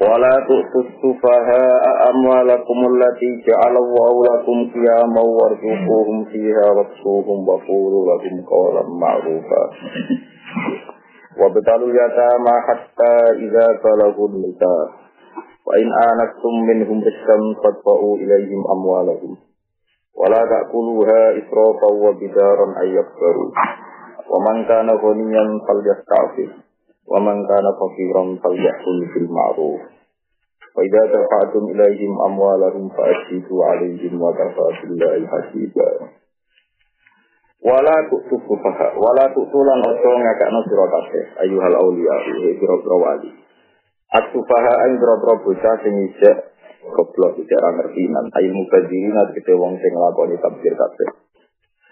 ولا تؤتوا السفهاء أموالكم التي جعل الله لكم قياما وارزقوهم فيها واكسوهم وقولوا لهم قولا معروفا وابتلوا اليتامى حتى إذا بلغوا النكاح وإن آنستم منهم رشدا فادفعوا إليهم أموالهم ولا تأكلوها إسرافا وبدارا أن يكبروا ومن كان غنيا فليستعفف wa man kana faqiran falyakun bil ma'ruf. Wa idza dafa'tum ilaihim amwalahum fa'tidu 'alaihim wa kafa billahi hasiba wala tu'tu fuqaha wala tu'tulan ojo ngakakno sira kabeh ayuhal auliya eh, pira-pira wali. Atufaha aing bro-bro bocah sing isek goblok tidak ngerti nan. Ail mubadirin atau wong sing lakoni tabdir kabeh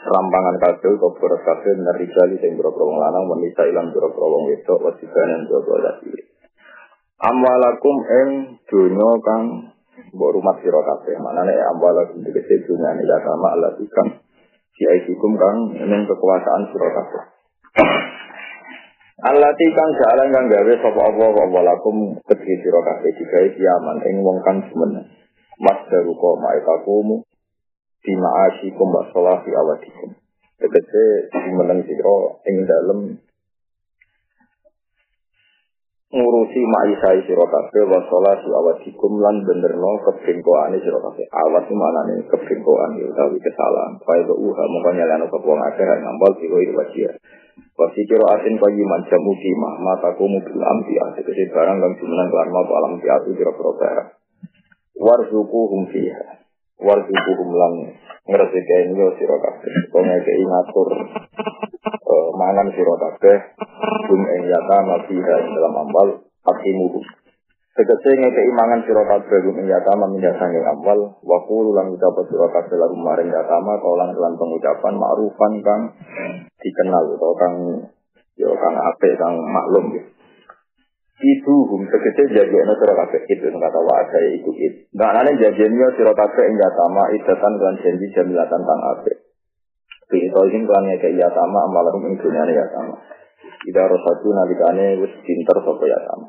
rampangan kabel kok berat kabel dari jali sing boro wong lanang wanita ilang boro wong wedok wasibanan boro laki amwalakum ing donya kang mbok rumah sira kabeh. Manane amwalakum tegese dunya ya sama Allah ikan siaisikum kang ning kekuasaan sira kabeh. Allah kang jalan kang gawe sapa apa apa lakum kedhi sira kabeh digawe kiaman ing wong kang semen mas daru kok maikakumu di ma'asyikum wa sholati awadikum. Tegese dimeneng sira ing dalem ngurusi ma'isai sira kabeh wa sholati awadikum lan benerno kebengkoane sira kabeh. Awat iki manane kebengkoan ya utawi kesalahan. Fa itu uha mongko nyalano wong akeh ngambal sira iki wajib. Wasi kira asin pagi manjam mugi mah mataku mobil amti tegese barang kang jumeneng kelan mau alam piatu kira-kira warzuku hum fiha wal tubuhum lan ngresikain yo sira kabeh. Kene kei ngatur uh, mangan sira kabeh. Kum ing yata mafiha dalam ambal akimu Tegese ngekei mangan sira kabeh kum ing yata maminda sanging ambal. Wa qulu lan ucap sira kabeh lalu maring yata ma kaulan kelan pengucapan ma'rufan kang dikenal atau kang yo kang apik kang maklum. gitu itu hum tegese jadiane sira kabeh itu kata wa saya itu itu nggak nane jadiane sira kabeh ing yatama idatan lan janji jamilatan tang apik Bi tolin kan ya kayak yatama amalan ing dunyane yatama Ida rosatu nalikane wis pinter sapa yatama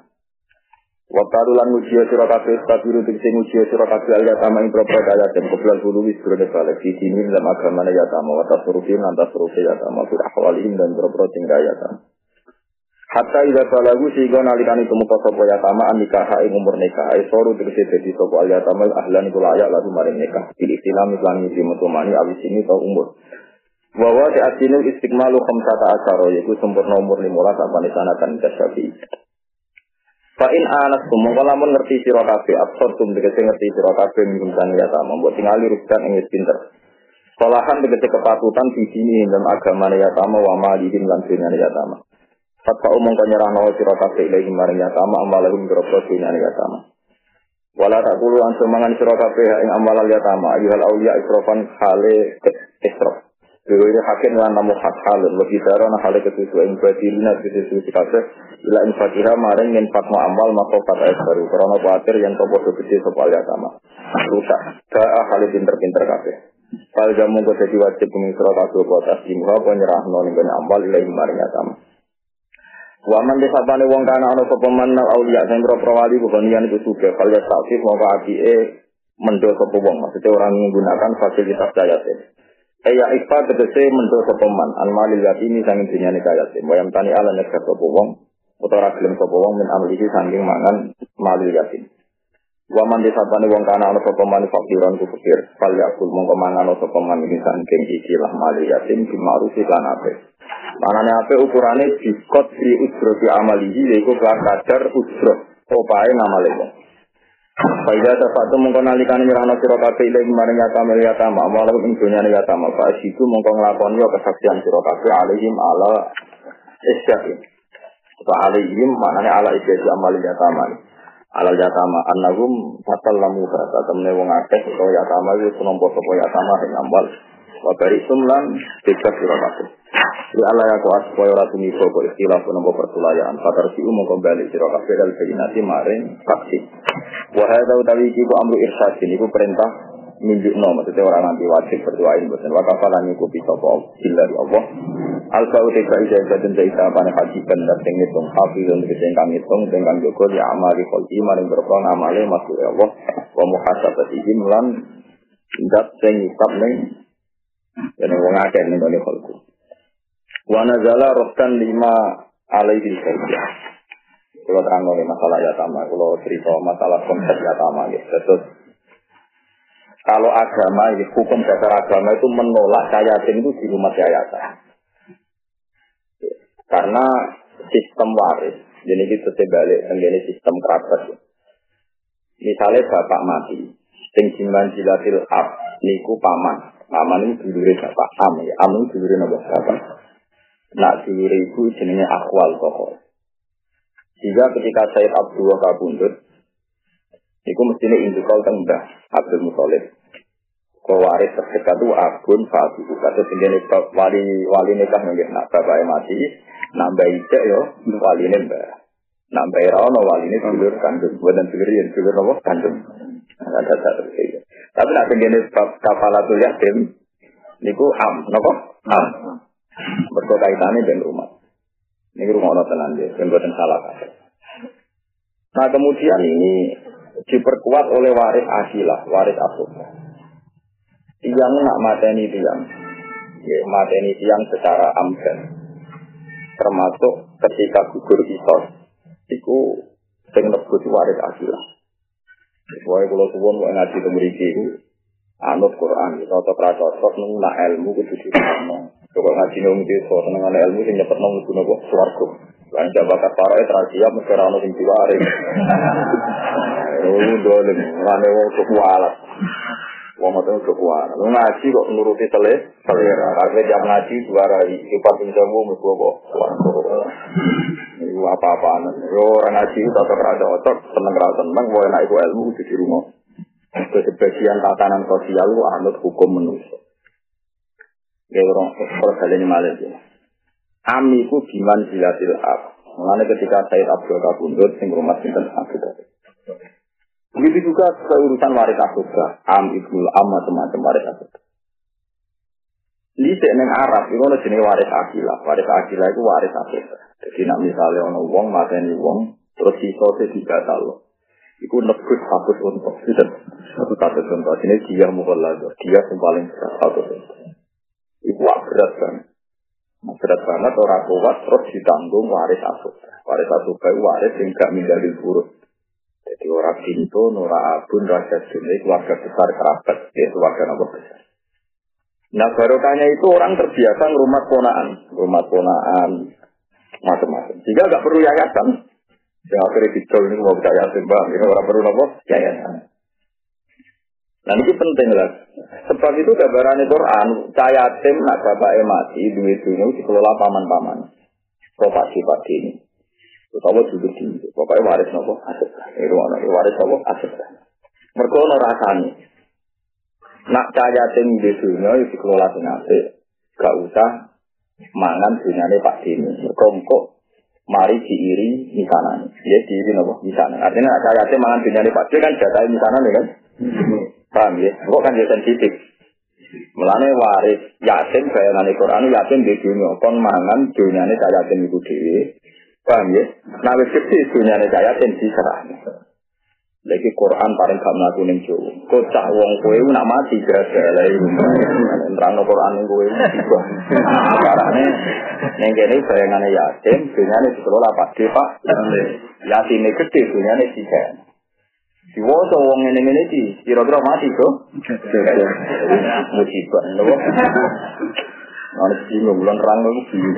Waktu lan ujiya sira kabeh tabiru tegese ujiya sira kabeh al yatama ing propro daya dan keblan bulu wis brone balik. Di sini dalam agama yatama wa tasrufin lan tasrufi yatama fi ahwalihim dan propro tinggal yatama Hatta ida balagu sehingga nalikani temuka sopo yatama nikah ing umur nikah ai soru tegese dadi sopo al yatama ahlan iku layak lalu maring nikah. Pilih silam islam di mutumani awis ini tau umur. Di asinu istiqmalu khamsata asaro yaitu sempurna umur lima apa di sana kan syafi'i Fa in anas mongko lamun ngerti sira kabeh absortum tegese ngerti sira kabeh minum sang yatama mbok tingali rukan ing pinter. Salahan tegese kepatutan di sini dalam agama yatama wa malihim lan dunyane yatama Fatwa umum nawa siro kafe ilahi maring yatama amalahum berapa dunia yatama. Wala tak kulu ansu mangan siro kafe ing amalal yatama ayuhal aulia isrofan hale isrof. Dulu ini hakim lan namu hak halun lebih dara na hale kesusu ing badilina kesusu si kafe ila ing fatihah maring yen fatma amal maka fat baru karena khawatir yang topo gede sopal yatama. Rusak. Ba'a hale pinter-pinter kafe. Fal jamu kau jadi wajib pengisro kafe buat asimha penyerah noning amal ilahi maring yatama. Waman desa pane wong kana ana sapa man auliya sing pro wali bukan itu suka kalau ya sakit mongko apike mendo sapa wong maksudnya orang menggunakan fasilitas yayasin. Eh ya ifa tegese mendo sapa man an malil yatimi sanging dunyane yayasin. Wayam tani ala nek sapa wong utawa gelem sapa wong min amlihi sanging mangan malil yatim. Waman desa pane wong kana ana sapa man fakiran ku fakir. Fal yakul mongko mangan sapa man iki sanging ikilah malil yatim bimarufi lan apik. Manane apa ukurannya dikot di ujro di amalihi yaitu kelar kadar ujro opae ngamale wong. Faidah terpatu mongko nalikane nyerahno sira kabeh ile maring yata mel yata ma malah ing dunyane yata ma fa situ mongko nglakoni kesaksian sira kabeh alaihim ala isyakin. Fa alaihim manane ala isyakin amal yata ma. alal yatama annahum fatal lamu bahasa temne wong akeh utawa yatama iku senompo sapa yatama ing ambal wa bari sumlan bebas sira kabeh li ala ya kuat supaya ora tumiba kok istilah nopo pertulayaan. Fakar si umum kembali sira kabeh dal bayinati maring faksi wa hadza utawi iki ku amru irsyad ini ku perintah nunjukno maksudnya orang nanti wajib berdoain bosan wa kafalan nyukupi sapa illa di Allah. Al ba'u teka ija dan jaita hajikan dan sing ngitung hafizun sing kang ngitung sing kang jaga di amali qalbi maring berapa amale masuk Allah. Wa muhasabati lan dat sing ngitab ning dan wong akeh ning ngene kholku. Wa nazala rohkan lima alaihi saja. Kalau terang oleh masalah yatama, kalau cerita masalah konsep yatama gitu. Terus kalau agama ini hukum dasar agama itu menolak yatim itu di rumah yayasan. Karena sistem waris, jadi itu balik menjadi sistem kerabat. Misalnya bapak mati, sing jiman jilatil ab, niku paman, Paman ini dulure bapak Am ya. Am ini dulure napa bapak. Nak dulure ibu jenenge akwal toko. Jika ketika Said Abdullah kabundut, Iku mestinya indukal tembah Abdul Muthalib. Kau waris terdekat itu Abun Fatu. Kata sendiri wali wali nikah mungkin nak bapak mati, nambah ijek yo wali mbah. Nambah rano wali ini dulur kandung. Buatan dulur yang dulur apa kandung. Ada satu tapi nak begini kafalatul yatim, niku am, nopo am. Mergo kaitane dengan rumah. Ini rumah ono tenan dia, ben boten salah Nah kemudian ini diperkuat oleh waris asilah, waris asuh. Yang nak mateni tiang, ya, mateni tiang secara amdan. Termasuk ketika gugur kisos, itu sing nebus waris asilah. Pokoknya kalau suwon mau ngaji ke mriki iku anut Quran, cocok ra cocok nung nak ilmu kudu diterangno. Coba ngaji nung seneng ilmu sing nyepetno mlebu napa swarga. Lan jabakat parae terasiap mesti ra ono sing diwari. Oh, dolen, rame wong kekualat. Wong itu kekuatan. Lu ngaji kok nuruti tele, selera. Karena jam ngaji suara sifat pinjamu mesti kok. Ini apa-apaan. Yo orang ngaji itu tetap rada otot, seneng rada seneng, mau enak itu ilmu di rumah. Sebagian tatanan sosial lu anut hukum manusia. Ya orang kalau kalian malah ya. Amiku biman jilatil ab. Mengenai ketika Said Abdul Kabundut, sing rumah sinten Abdul Begitu juga keurusan waris asubah, am ibnul am macam-macam waris asubah. Di neng Arab itu ada jenis waris akilah. Waris akilah itu waris asubah. Jadi nak misalnya ono wong mateni wong terus sisa tiga talo. Iku nebus satu untuk itu satu satu contoh. Ini dia lagi. Dia yang paling berat satu contoh. Iku berat kan. Berat banget orang kuat terus ditanggung waris asubah. Waris asubah itu waris yang gak menjadi buruk. Jadi orang pintu, Nora Abun, Raja Jumlah, keluarga besar kerabat, ya keluarga nomor besar. Nah barokahnya itu orang terbiasa rumah ponaan, rumah ponaan, macam-macam. Jika nggak perlu yayasan, ya akhirnya dicol ini mau bisa yayasan bang, ini orang perlu nopo yayasan. Nah ini penting lah. Sebab itu gambaran Quran, saya tim nak bapak mati, duit duit dikelola paman-paman. Properti-properti ini. Utawa duduk di pokoknya waris nopo aset. Itu ana waris nopo aset. Mergo ana rasane. Nak cahaya sing di dunia itu dikelola sing apik. Gak usah mangan dunyane Pak Dini. Mergo engko mari diiri misanan. Ya diiri nopo misanan. Artinya nak cahaya sing mangan dunyane Pak Dini kan jatah misanan ya kan. Paham ya? Kok kan dia sensitif. Mulane waris yatim bayangane Quran yatim di dunia kon mangan dunyane cahaya yatim iku dhewe Paham ya? Nah, wis gede dunyane kaya ten diserah. Lagi Quran paling gak mlaku ning Jawa. Kocak wong kowe nak mati gara-gara iki. Nerangno Quran ning kowe iku. Karane ning kene bayangane yatim, dunyane dikelola Pak De, Pak. Yatine gede dunyane tiga. Diwoso wong ngene-ngene iki, kira-kira mati kok. Musibah, lho. Ana bingung bulan rang itu bingung.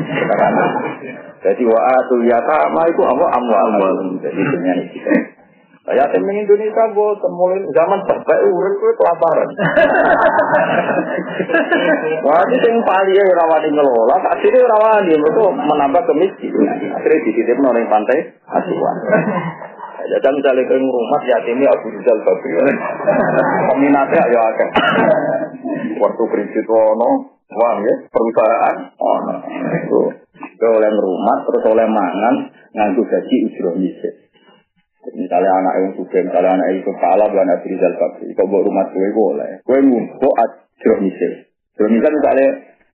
Jadi wa atul yatama itu apa amwal. Jadi dunia ini kita. Saya temen Indonesia gue temuin zaman sampai urut gue kelaparan. Wah itu yang paling ya rawani ngelola, akhirnya rawani itu menambah kemiskinan. Akhirnya dititip orang pantai asuhan. Jadi misalnya ke rumah yatimnya Abu Rizal Bakri. Peminatnya ya agak. Waktu kredit wono, uang ya, perusahaan, ono. Itu. Itu oleh rumah, terus oleh mangan, nganggu gaji ujroh misik. Misalnya anak yang suka, misalnya anak yang kepala, bukan Abu Rizal Bakri. Kau buat rumah gue boleh. Gue ngumpul ujroh misik. Ujroh misik misalnya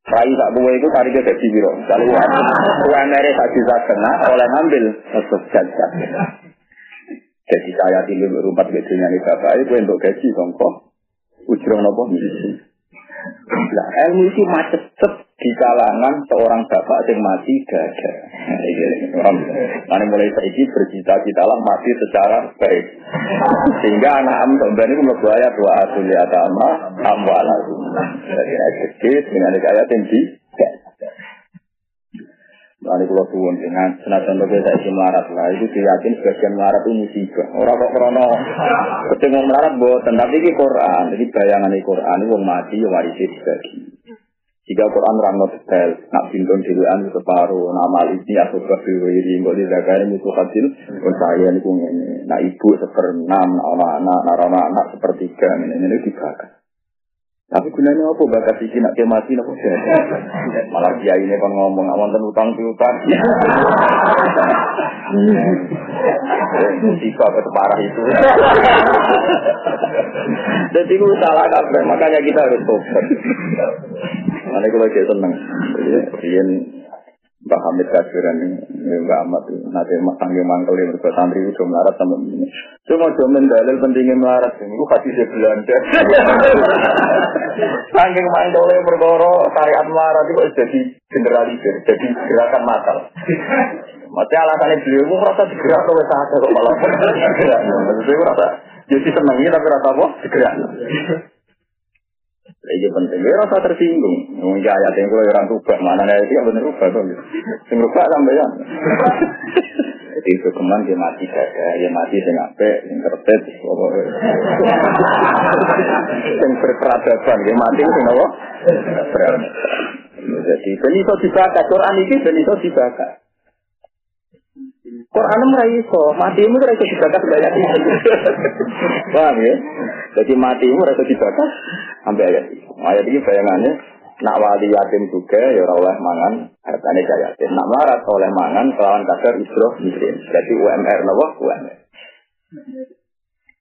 Rai tak buah itu tarik ke gaji biro. Kalau UMR tak bisa kena, oleh ngambil. Jadi saya tinggal berumpat gedenya nih bapak itu untuk gaji kok ujung nopo misi. Nah, ilmu itu macet di kalangan seorang bapak yang mati gada. Mana mulai saiki bercita-cita lah mati secara baik. Sehingga anak am sampean itu ayat wa atul yatama amwalakum. Jadi ayat dengan ayat tinggi. Lalu kalau suwun dengan senajan lebih saya isi melarat lah, itu diyakin sebagian melarat itu musibah. Orang kok krono, ketika melarat buatan, tapi ini Quran, jadi bayangan ini Quran itu mati, ya warisi dibagi. Jika Quran rangno detail, nak bintun diluan itu separuh, nama ini atau berwiri, nggak dizagani itu hasil, pun saya ini ini, nak ibu seperenam, anak-anak, anak-anak sepertiga, ini ini dibakar. Tapi gunanya apa bakat iki nak mati nopo Malah dia ini kan ngomong wonten utang piutang. Musika apa parah itu. Jadi itu salah kabeh, makanya kita harus tobat. Mana kalau kita seneng, Rian Mbak Hamid Kasiran ini, Mbak Ahmad nanti sanggih mangkel yang berbuat santri itu melarat sama ini. Cuma cuma dalil pentingnya melarat ini, kasih saya Belanda. Sanggih mangkel yang berkoro syariat melarat itu jadi generalisir, jadi gerakan matal. Maksudnya alasannya beliau itu merasa digerak oleh saat kok malah. Maksudnya merasa jadi senangnya tapi rasa apa? Digerak. Ini penting, ya rasa tersinggung. Mungkin ayat yang kalau orang rubah, mana itu yang benar rubah tuh. Sing rubah sampai ya. Jadi itu keman dia mati gada, dia mati sing ape, sing kertet, sing berperadaban, dia mati sing apa? Jadi ben iso dibaca, Quran ini ben dibaca. Quran ora iso, matimu ora iso dibaca banyak itu. Paham ya? Jadi matimu ora iso dibaca sampai ayat ini. Ayat ini bayangannya nak wali yatim juga ya ora oleh mangan hartane kaya yatim. Nak marat oleh mangan kelawan kadar isroh miskin. Jadi UMR napa? UMR.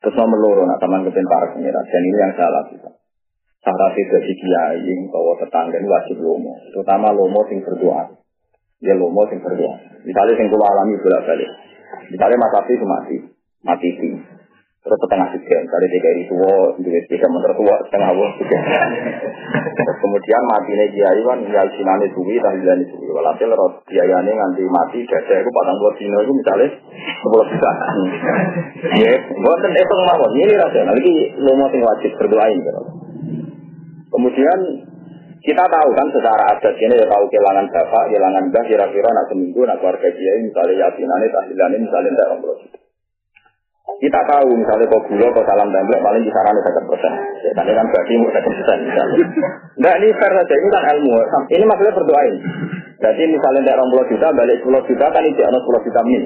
Terus nomor loro nak taman kepentar pengira. Dan ini yang salah kita. Itu dari kiai bahwa tetangga ini wajib lomo. Terutama lomo sing berdoa. Dia lomo sing berdoa. Misalnya sing kula alami bolak balik. Misalnya Mas Afi mati, mati sing. Terus setengah sekian, dari tiga hari tua, duit tiga mentor tua, setengah sekian. Terus kemudian mati nih kiai kan, ya sinane suwi, tahlilan suwi. Walhasil rot biayanya nganti mati, dada itu patang dua dino itu misalnya sepuluh juta. Ya, buatan itu mawon, ini rasional. Ini lomo sing wajib berdoain. Kemudian kita tahu kan secara adat ini ya tahu kehilangan bapak, kehilangan mbah, kira-kira nak seminggu, nak keluarga dia misalnya yatinane, tahlilannya misalnya tidak juta. Kita tahu misalnya kok gula, kok salam template paling kisarannya satu persen. Ya, tadi kan berarti mau satu persen misalnya. Nah ini fair saja, ini kan ilmu. Ini maksudnya berdoain. Jadi misalnya tidak orang juta, balik 10 juta kan itu ada 10 juta min.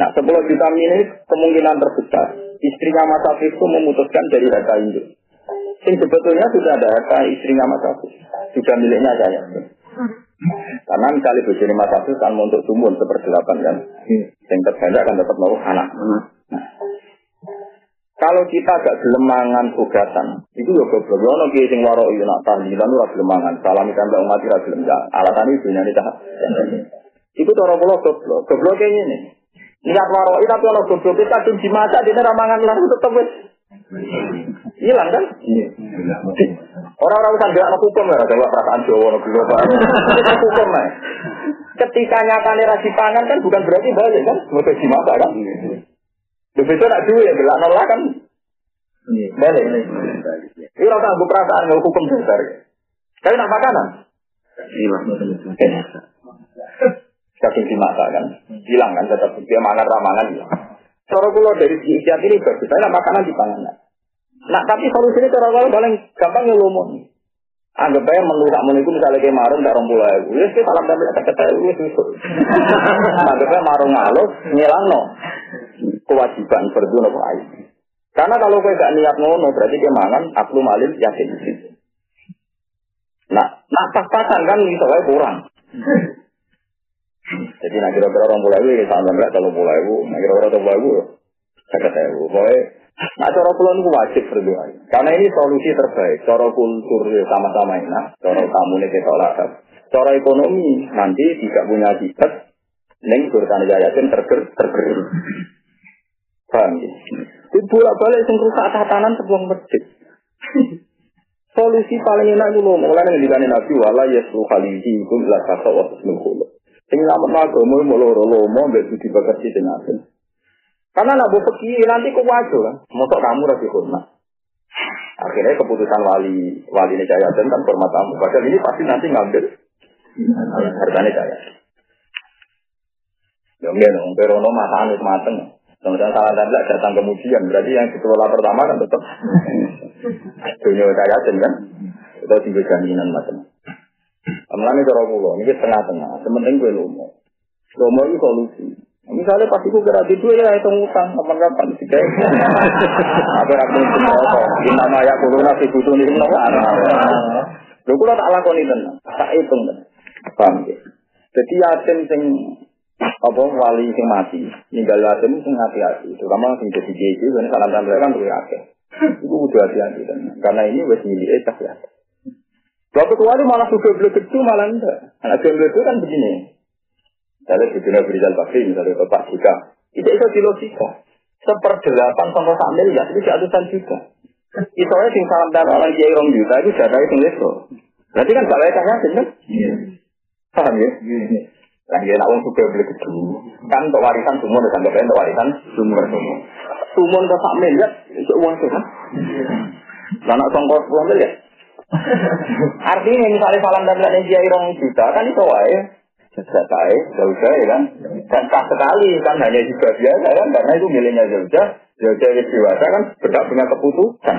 Nah 10 juta min ini kemungkinan terbesar. Istrinya Mas itu memutuskan dari harta induk. Yang sebetulnya sudah ada harta istrinya Mas Afif. Sudah miliknya saya. Karena misalnya bojone Mas Afif kan untuk sumun seperdelapan kan. Yang terbanyak kan dapat mau anak. Nah, kalau kita gak gelemangan bugatan, itu ya goblok. Ya ono kiye sing waro iya nak tahlilan ora gelemangan. Salam kan mbak umat ora gelem ya. Alasan itu nyari tahap. Itu cara kula goblok. Goblok ngene. Niat waro itu tapi ono goblok kita tuh dimasak di mangan lan tetep wis hilang kan? Orang-orang usah gak hukum ya, ada perasaan Jawa no gelo hukum ya. Ketika nyatane ra pangan kan bukan berarti balik kan, mau dimasak kan? Lebih itu nak duit, belak nolak kan? Balik. Ini rasa aku perasaan nggak hukum dasar. Tapi nak makanan? Kaki dimasak kan, hilang kan, tetap dia mangan ramangan hilang. Cara kulo dari ikhtiar ini bagus, saya makanan di panganan. Nah tapi solusinya cara kulo paling gampang ya lomo. Anggap aja menu tak menu itu misalnya kayak marung tak rompuh lagi. Ya sih salam tapi tak kata itu susah. Anggap aja marung halus ngilang no. kewajiban nopo ain. Karena kalau kowe gak niat ngono berarti dia mangan aku malil yakin. Nah, nah pas-pasan kan bisa wae kurang. Jadi nak kira-kira orang pulau itu sama enggak kalau pulau itu, nak kira-kira orang pulau itu saya. Pokoknya Nah, cara pulau itu wajib berdoa. Karena ini solusi terbaik. Cara kultur sama-sama enak. Cara kamu nih kita Cara ekonomi nanti tidak punya akibat. Neng surutane yayasan terger terger. Paham ya? Itu bolak-balik sing rusak tatanan sebuah masjid. Solusi paling enak itu loh, mulai yang dikani Nabi wala yaslu khalihi itu lah kata wa husnul. Sing ngamet agama mau loro lomo mbek budi bakat dengan Karena nak pergi nanti kok wajo kan, kamu rapi hormat. Akhirnya keputusan wali wali ini jaya kan hormat kamu. Padahal ini pasti nanti ngambil hartanya jaya. Ya enggak dong, perono mata anut mateng. Kemudian salah dan datang kemudian, berarti yang dikelola pertama kan tetap dunia jaya kan. Itu tinggal jaminan macam. Amalnya cara pulau, ini tengah-tengah. Sementing gue lomo. Lomo itu solusi. Misalnya pas itu kira itu ya itu ngutang kapan-kapan sih kayak. Apa aku semua apa? Di nama ya kulo nasi butuh nih nama. Lho kula tak lakoni tenan, tak hitung tenan. Paham ya? Jadi yatim sing apa wali sing mati, ninggal yatim sing hati-hati. Terutama sing jadi jadi, ini salam salam kan tuh akeh. Itu udah hati-hati tenan. Karena ini wes milik cah ya. Waktu keluar malah suka beli kecil malah enggak. Anak beli itu kan begini. Misalnya di dunia Berizal Bakri, misalnya Bapak Jika. Itu itu di logika. Seperdelapan sama sak miliar, itu ratusan juta. Itu aja sing salam dan orang kiai rong juta, itu jatah itu leso. Berarti kan gak layak yakin kan? Paham ya? Nah, ya nak wong suka beli kecil. Kan untuk warisan sumur, kan untuk warisan sumur sumur. Sumur ke sak miliar, itu uang itu kan? Lah nak songkos 10 miliar. Artinya misalnya salam dan belakang kiai rong juta, kan itu wae. Zakai, Zauja ya kan. Dan tak sekali kan hanya juga biasa kan. Karena itu miliknya Zauja. Zauja yang dewasa kan berhak punya keputusan.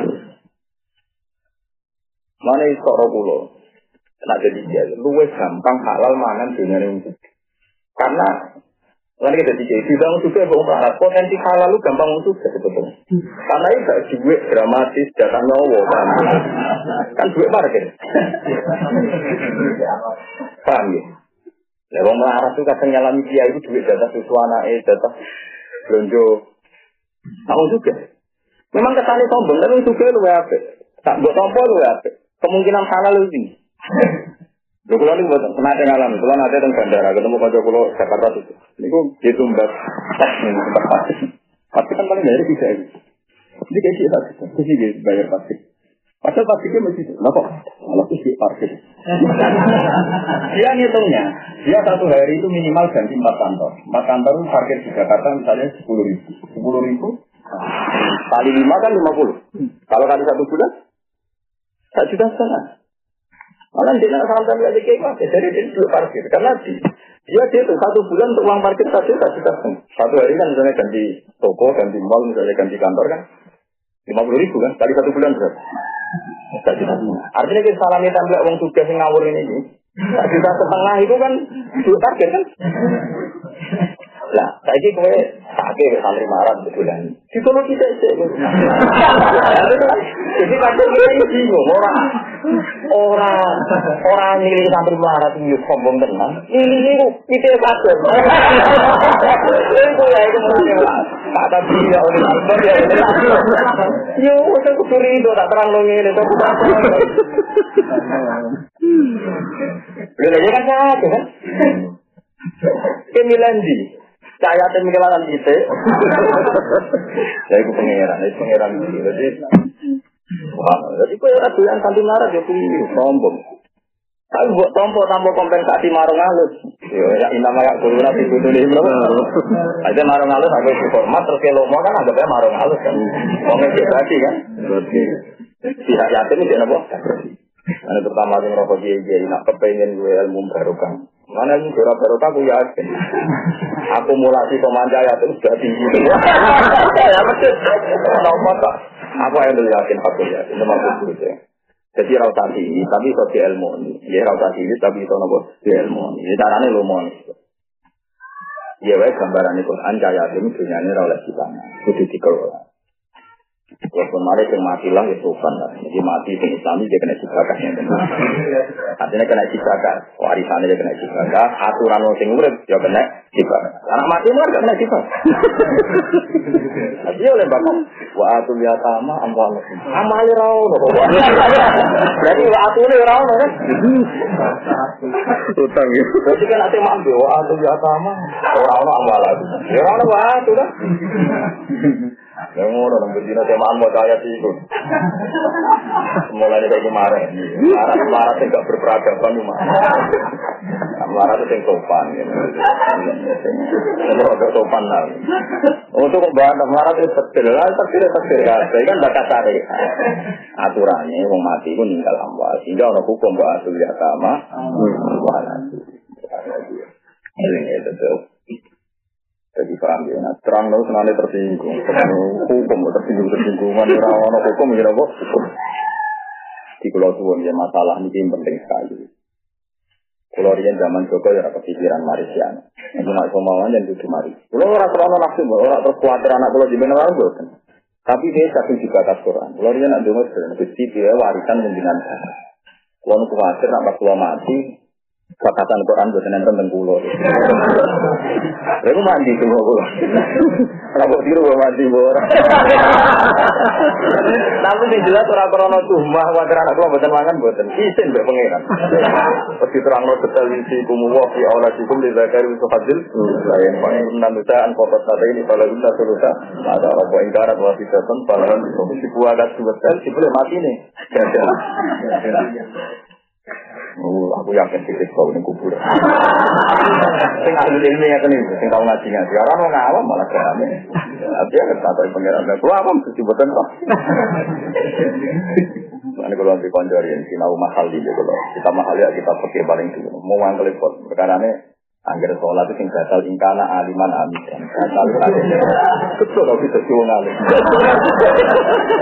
Mana istoro pulau. Nak jadi dia. Luwes gampang halal mangan dunia ini. Karena Kan kita jadi bidang juga bohong melarat potensi halal lu gampang untuk sebetulnya. Karena itu gak duit dramatis datang nyawa kan. Kan duit parkir. Paham ya? Wong melarat tuh kadang nyalami dia itu duit jatah susu anak jatah belanja. Tahu juga. Memang kesannya sombong, tapi juga lu apa? Tak buat tompo lu apa? Kemungkinan salah lu ini. Kalau ini buat pernah ngalam, kalau nanti tentang bandara ketemu kanca pulau Jakarta itu, ini kok ditumbas tes nih tempat pasti. Pasti kan paling dari bisa ini. Ini kayak sih, sih gitu bayar pasti. Padahal parkirnya masih lah kok malah sih parkir. dia ngitungnya, dia satu hari itu minimal ganti empat kantor. Empat kantor itu parkir di Jakarta misalnya sepuluh ribu, sepuluh ribu kali lima kan lima puluh. Kalau kali satu bulan, satu juta setengah. Malah dia nak salam lagi kayak jadi dia dulu parkir karena dia dia itu satu bulan untuk uang parkir satu juta setengah. Satu hari kan misalnya ganti toko, ganti mall, misalnya ganti kantor kan lima puluh ribu kan, kali satu bulan berapa? Artinya kita salami tampil uang tugas yang ngawur ini. Tak juta setengah itu kan dua target kan. Lah, ini gue sakit ke santri marah kebetulan. Di kono kita. Jadi kadang kita bingung orang orang orang milih santri marah itu sombong tenang. Ini. Itu ya itu mungkin kata dia oleh Akbar ya. Yo, saya kecuri itu tak terang dong ini. Tak Udah aja kan sakit kan. Kemilan di tim kelangan kita. Ya itu pangeran, itu pangeran. Jadi, wah, jadi kau ada yang kanti marah dia pilih sombong. Tapi buat tompo tanpa kompensasi marung halus. Ya inama ya guru nabi kudu nih bro. Aja marung halus aku itu hormat terus kalau mau kan anggapnya marung halus kan. Mau ngecek berarti kan. Tidak yakin itu apa? Ini pertama yang rokok dia jadi nak kepengen gue ilmu baru kan. Mana ini surat baru aku yakin. Akumulasi pemanja ya itu sudah tinggi. Ya betul. Kenapa tak? Aku yang yakin aku yakin. Itu maksud itu. Jadi rauta ini, tapi itu di ilmu ini. Ya rauta ini, tapi itu nopo di ilmu ini. Ini caranya lumon. Ya wae gambaran Quran cahaya ini dunyane ora oleh dipangan, kudu dikelola. Walaupun mari yang mati lah ya sopan lah. Jadi mati yang Islam dia kena ciprakan yang benar. Artinya kena ciprakan. Warisannya dia kena ciprakan. Aturan orang sing urip ya kena ciprakan. Anak mati mah gak kena ciprakan. Jadi oleh bapak wa atul yatama amal amal rao Berarti wa atul rao kan? Utang ya. Berarti kan ate mambe wa atul yatama ora ono amal. Ya ono wa atul kan. Yang ngono nang bedina temaan mau ayat itu. Mulai dari kemarin. Marah marah tidak berperadaban cuma. Marah itu yang sopan. Itu agak sopan lah. Untuk membahas marah itu terkira lah, terkira terkira. Saya kan bakat sari. Aturannya mau mati pun tinggal amwal. Sehingga orang hukum bahas ya sama. Wah, Ini itu jadi paham ya, nah, terang dong senane tersinggung, hukum tersinggung tersinggungan orang orang hukum ya kok. Di pulau suwon ya masalah ini penting sekali. Pulau rian zaman Joko ya kepikiran Marisian. Itu nak kemauan dan duduk mari. Pulau orang terlalu nafsu, orang terus khawatir anak pulau di mana bosan. Tapi dia satu juga atas Quran. Pulau rian nak dengar gusti dia warisan pimpinan. Nu khawatir nak pas pulau mati, Fakatan Quran buat tentang pulau. Lalu mandi tuh pulau. Rabok tiru mau mandi bor. Tapi di jelas orang krono tuh mah wajar anak pulau buatan mangan buatan isin be pangeran. Pasti terang lo betul isi kumu wafi Allah sikum di zakari untuk hadil. Lain paling nanti an foto tadi ini kalau kita solusa ada apa ingkarat wafi setan paling si buah gas betul si boleh mati nih. Oh, aku yakin titik kau ini kubur. Sing ahli ilmu ya kene, sing tau ngaji ngaji. Orang mau ngawam malah kerame. Dia kata pengiran. Kalau awam kesibutan kok. Ini kalau nanti konjori, sinau mahal di kalau kita mahal ya kita pakai paling dulu. Mau ngangkel pot. Perkara ini Angger sholat itu sing batal ingkana aliman amidan. Batal alim. Betul kalau kita cuma ngalim.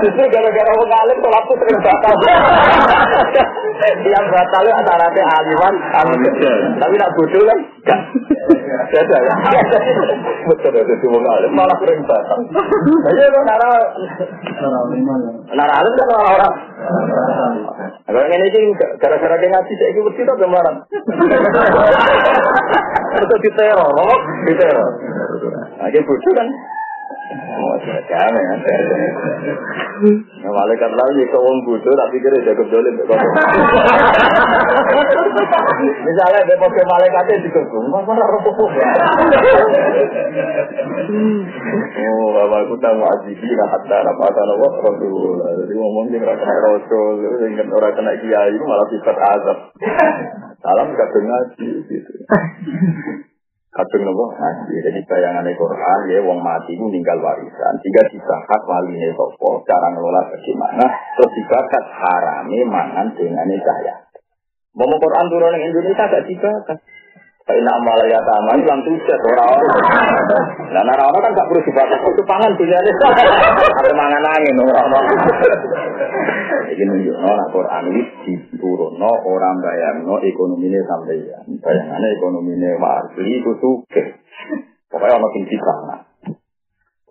Justru gara-gara wong sholat itu sering batal. Yang batal itu antara aliman amidan. Tapi nak bodoh kan? Enggak. Beda ya. Betul itu cuma ngalim malah sering batal. Jadi kalau nara nara alim kan orang-orang. Kalau ini sih gara-gara dia ngaji saya ikut kita kemarin. Itu diteror, diteror. Aja bodoh kan. Malaikat lain ya wong bodoh tapi kira jago dolim Misalnya ada pakai malaikatnya digegung, mana Oh, bapak aku tahu azizi lah hatta apa kata wah rasul. Jadi ngomong dia rasul, ingat orang kena kiai malah sifat azab. Salam kadang ngaji gitu. Kadang nopo ngaji. Jadi bayangan Quran ya wong mati itu ninggal warisan. Jika dibakat waline sopo cara ngelola bagaimana. Terus dibakat harame mangan dengan cahaya. Mau Quran turun Indonesia gak dibakat. Nak malah ya taman bilang tujuh orang-orang. Nah, orang kan gak perlu dibatas. Itu pangan punya Ada mangan angin orang-orang. Jadi nunjuk no, Quran ini diturun no, orang bayang no, ekonomi ini sampai ya. Bayangannya ekonomi ini warga itu suke. Pokoknya orang tinggi sana.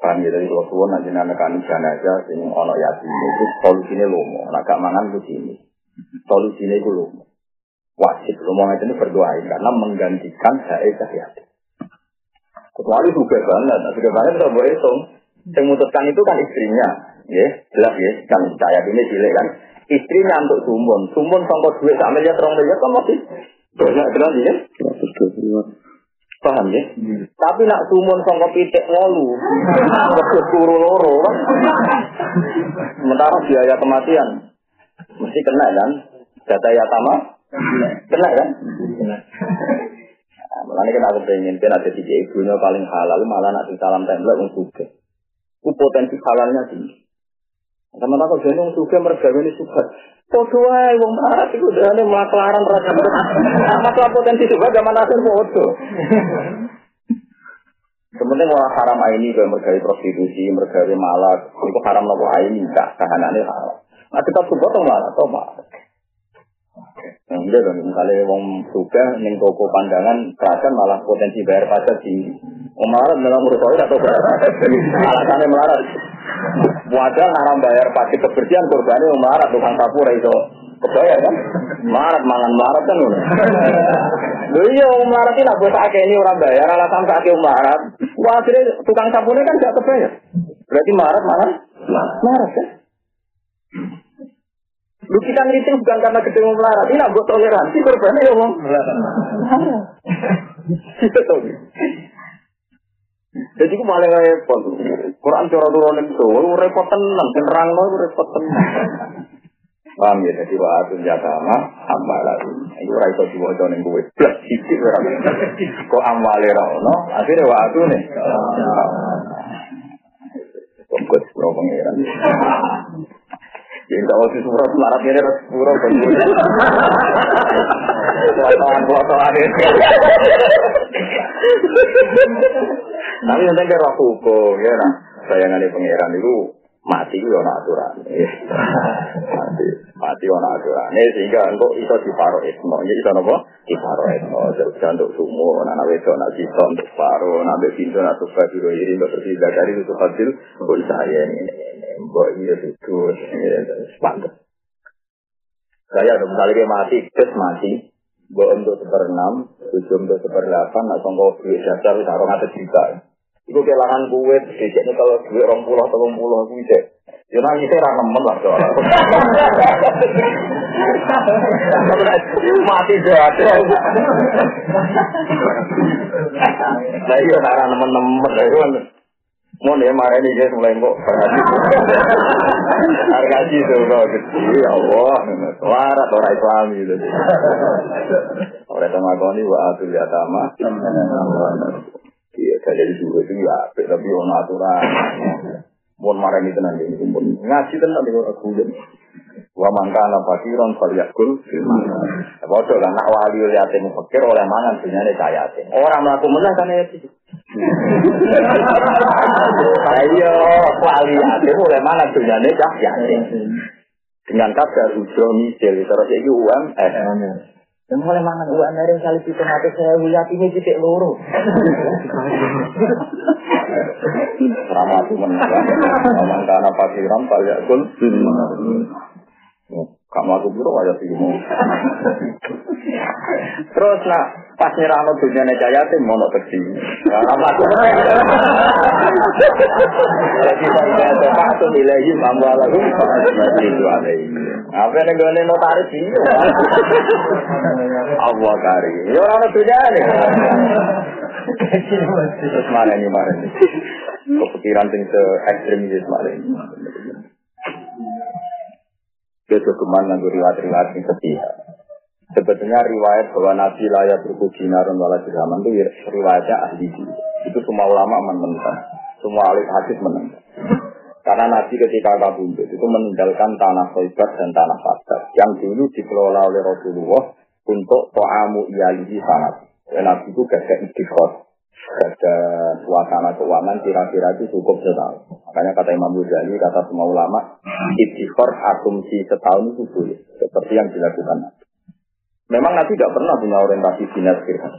Kan ya dari kalau suwon nanti anak kan aja, sing ono yatim itu solusinya lomo. Nak gak mangan ke sini. Solusinya itu lomo wajib ngomong ini berdoain karena menggantikan saya cahaya. Kecuali juga banget, nah, juga banget kita boleh hitung. Yang memutuskan itu kan istrinya, ya jelas ya, kan saya ini cilik kan. Istrinya untuk sumbon, sumbon sampai duit sama miliar terong miliar kan masih banyak jelas ya. Paham ya? Hmm. Tapi nak sumun sangka pitik wolu, terus turu loro kan. Sementara biaya kematian mesti kena kan? Data yatama Kena kan? Nah, malah kan aku pengen kan ada tiga ibunya paling halal malah nak salam template untuk suka. Potensi halalnya tinggi. Sama tak kau jenong suka mereka ini suka. Foto aja, wong marah itu udah ada makelaran rasa. Masalah potensi suka gak mana sih foto. Sebenarnya orang haram ini kayak mereka prostitusi, mereka malak, itu haram nopo ini, tak kahanannya haram. Nah kita suka tuh malah, tuh malah. Enggak dong, misalnya wong suka neng toko pandangan kerajaan malah potensi bayar pajak tinggi. Melarat dalam urus atau berapa? Alasannya melarat. Wajar naram bayar pajak kebersihan korbannya melarat tukang sapu itu kebayar kan? Melarat mangan melarat kan udah. Loh iya wong melarat ini buat ini orang bayar alasan saat melarat. Wah akhirnya tukang sapunya kan gak kebayar. Berarti melarat malah melarat kan? Lu kita ngeriting bukan karena gede mau melarat. Ini buat toleransi korbannya ya ngomong. Gitu Jadi aku malah repot. Quran cara turun itu, repot tenang, terang lo repot tenang. Paham ya, jadi wa atun jatama ambalan. Itu ora iso diwaca ning kowe. Blas sithik ora. Kok amwale ra ono, akhire wa atun nih. Kok pengiran. Yang tahu si surat melarat ini harus surat Potongan potongan ini. Tapi nanti kira hukum ya nah. Sayangan pangeran itu mati itu ada aturan. Mati mati ada aturan. Sehingga engkau itu diparo ismo. Ya itu apa? Diparo ismo. Jadi untuk sumo, anak wedok, anak sisa untuk paro, anak pintu, anak tukar, biru iri, untuk tertiga dari itu hasil. Ini mbok iya itu sepantas. Saya ada misalnya dia mati, terus mati, mbok untuk seperenam, tujuh untuk seperdelapan, nah songkok duit dasar, taruh ngatas juta. Itu kehilangan kue, biasanya kalau duit orang pulau atau orang pulau kue cek. Ya nanti saya rana nemen lah soalnya. Mati jatuh. Nah iya rana nemen-nemen. Mau nih marah ini guys mulai kok berhaji. Hargaji kok kecil, ya Allah. Suara orang Islam gitu. Oleh sama kau ini wa atul yatama. Iya, saya jadi dua itu ya, tapi ono aturan. Mau marah ini tenang ini, pun ngaji tenang di orang kulit. Wa mangkana fakiron falyakul Bodoh lah, nak wali yatim fakir oleh mangan saya yatim. Orang melaku menang kan ya Ayo, wali yatim oleh mana dunyane cah yatim. Dengan kadar ujo misil, terus iki UMS. Dan mulai mangan UMR yang kali itu mati saya yatimnya titik loro. Ramatu menang. Karena pasiran yakul. Kamu aku aja sih Terus nak pas nyerano dunia jaya tim mau teksi. Karena aku Jadi saya ada satu nilai mampu lagu itu ada Apa yang gue notaris ini? Allah kari. Ya orang dunia nih. Terus mana ini mana ini? Kepikiran tinggi se ekstrim gitu mana ini? Itu ke mana gue riwayat-riwayat yang setia. Sebetulnya riwayat bahwa Nabi layak berku dinarun wala dirhaman itu riwayatnya ahli Itu semua ulama menentang. Semua ahli hadis menentang. Karena Nabi ketika kabundut itu meninggalkan tanah Khoibar dan tanah Fatar yang dulu dikelola oleh Rasulullah untuk to'amu iyalihi sangat. Dan Nabi itu istiqos ada suasana keuangan kira-kira itu cukup setahun. Makanya kata Imam Ghazali, kata semua ulama, istighfar asumsi setahun itu boleh. Seperti yang dilakukan Memang Nabi tidak pernah punya orientasi dinas firman.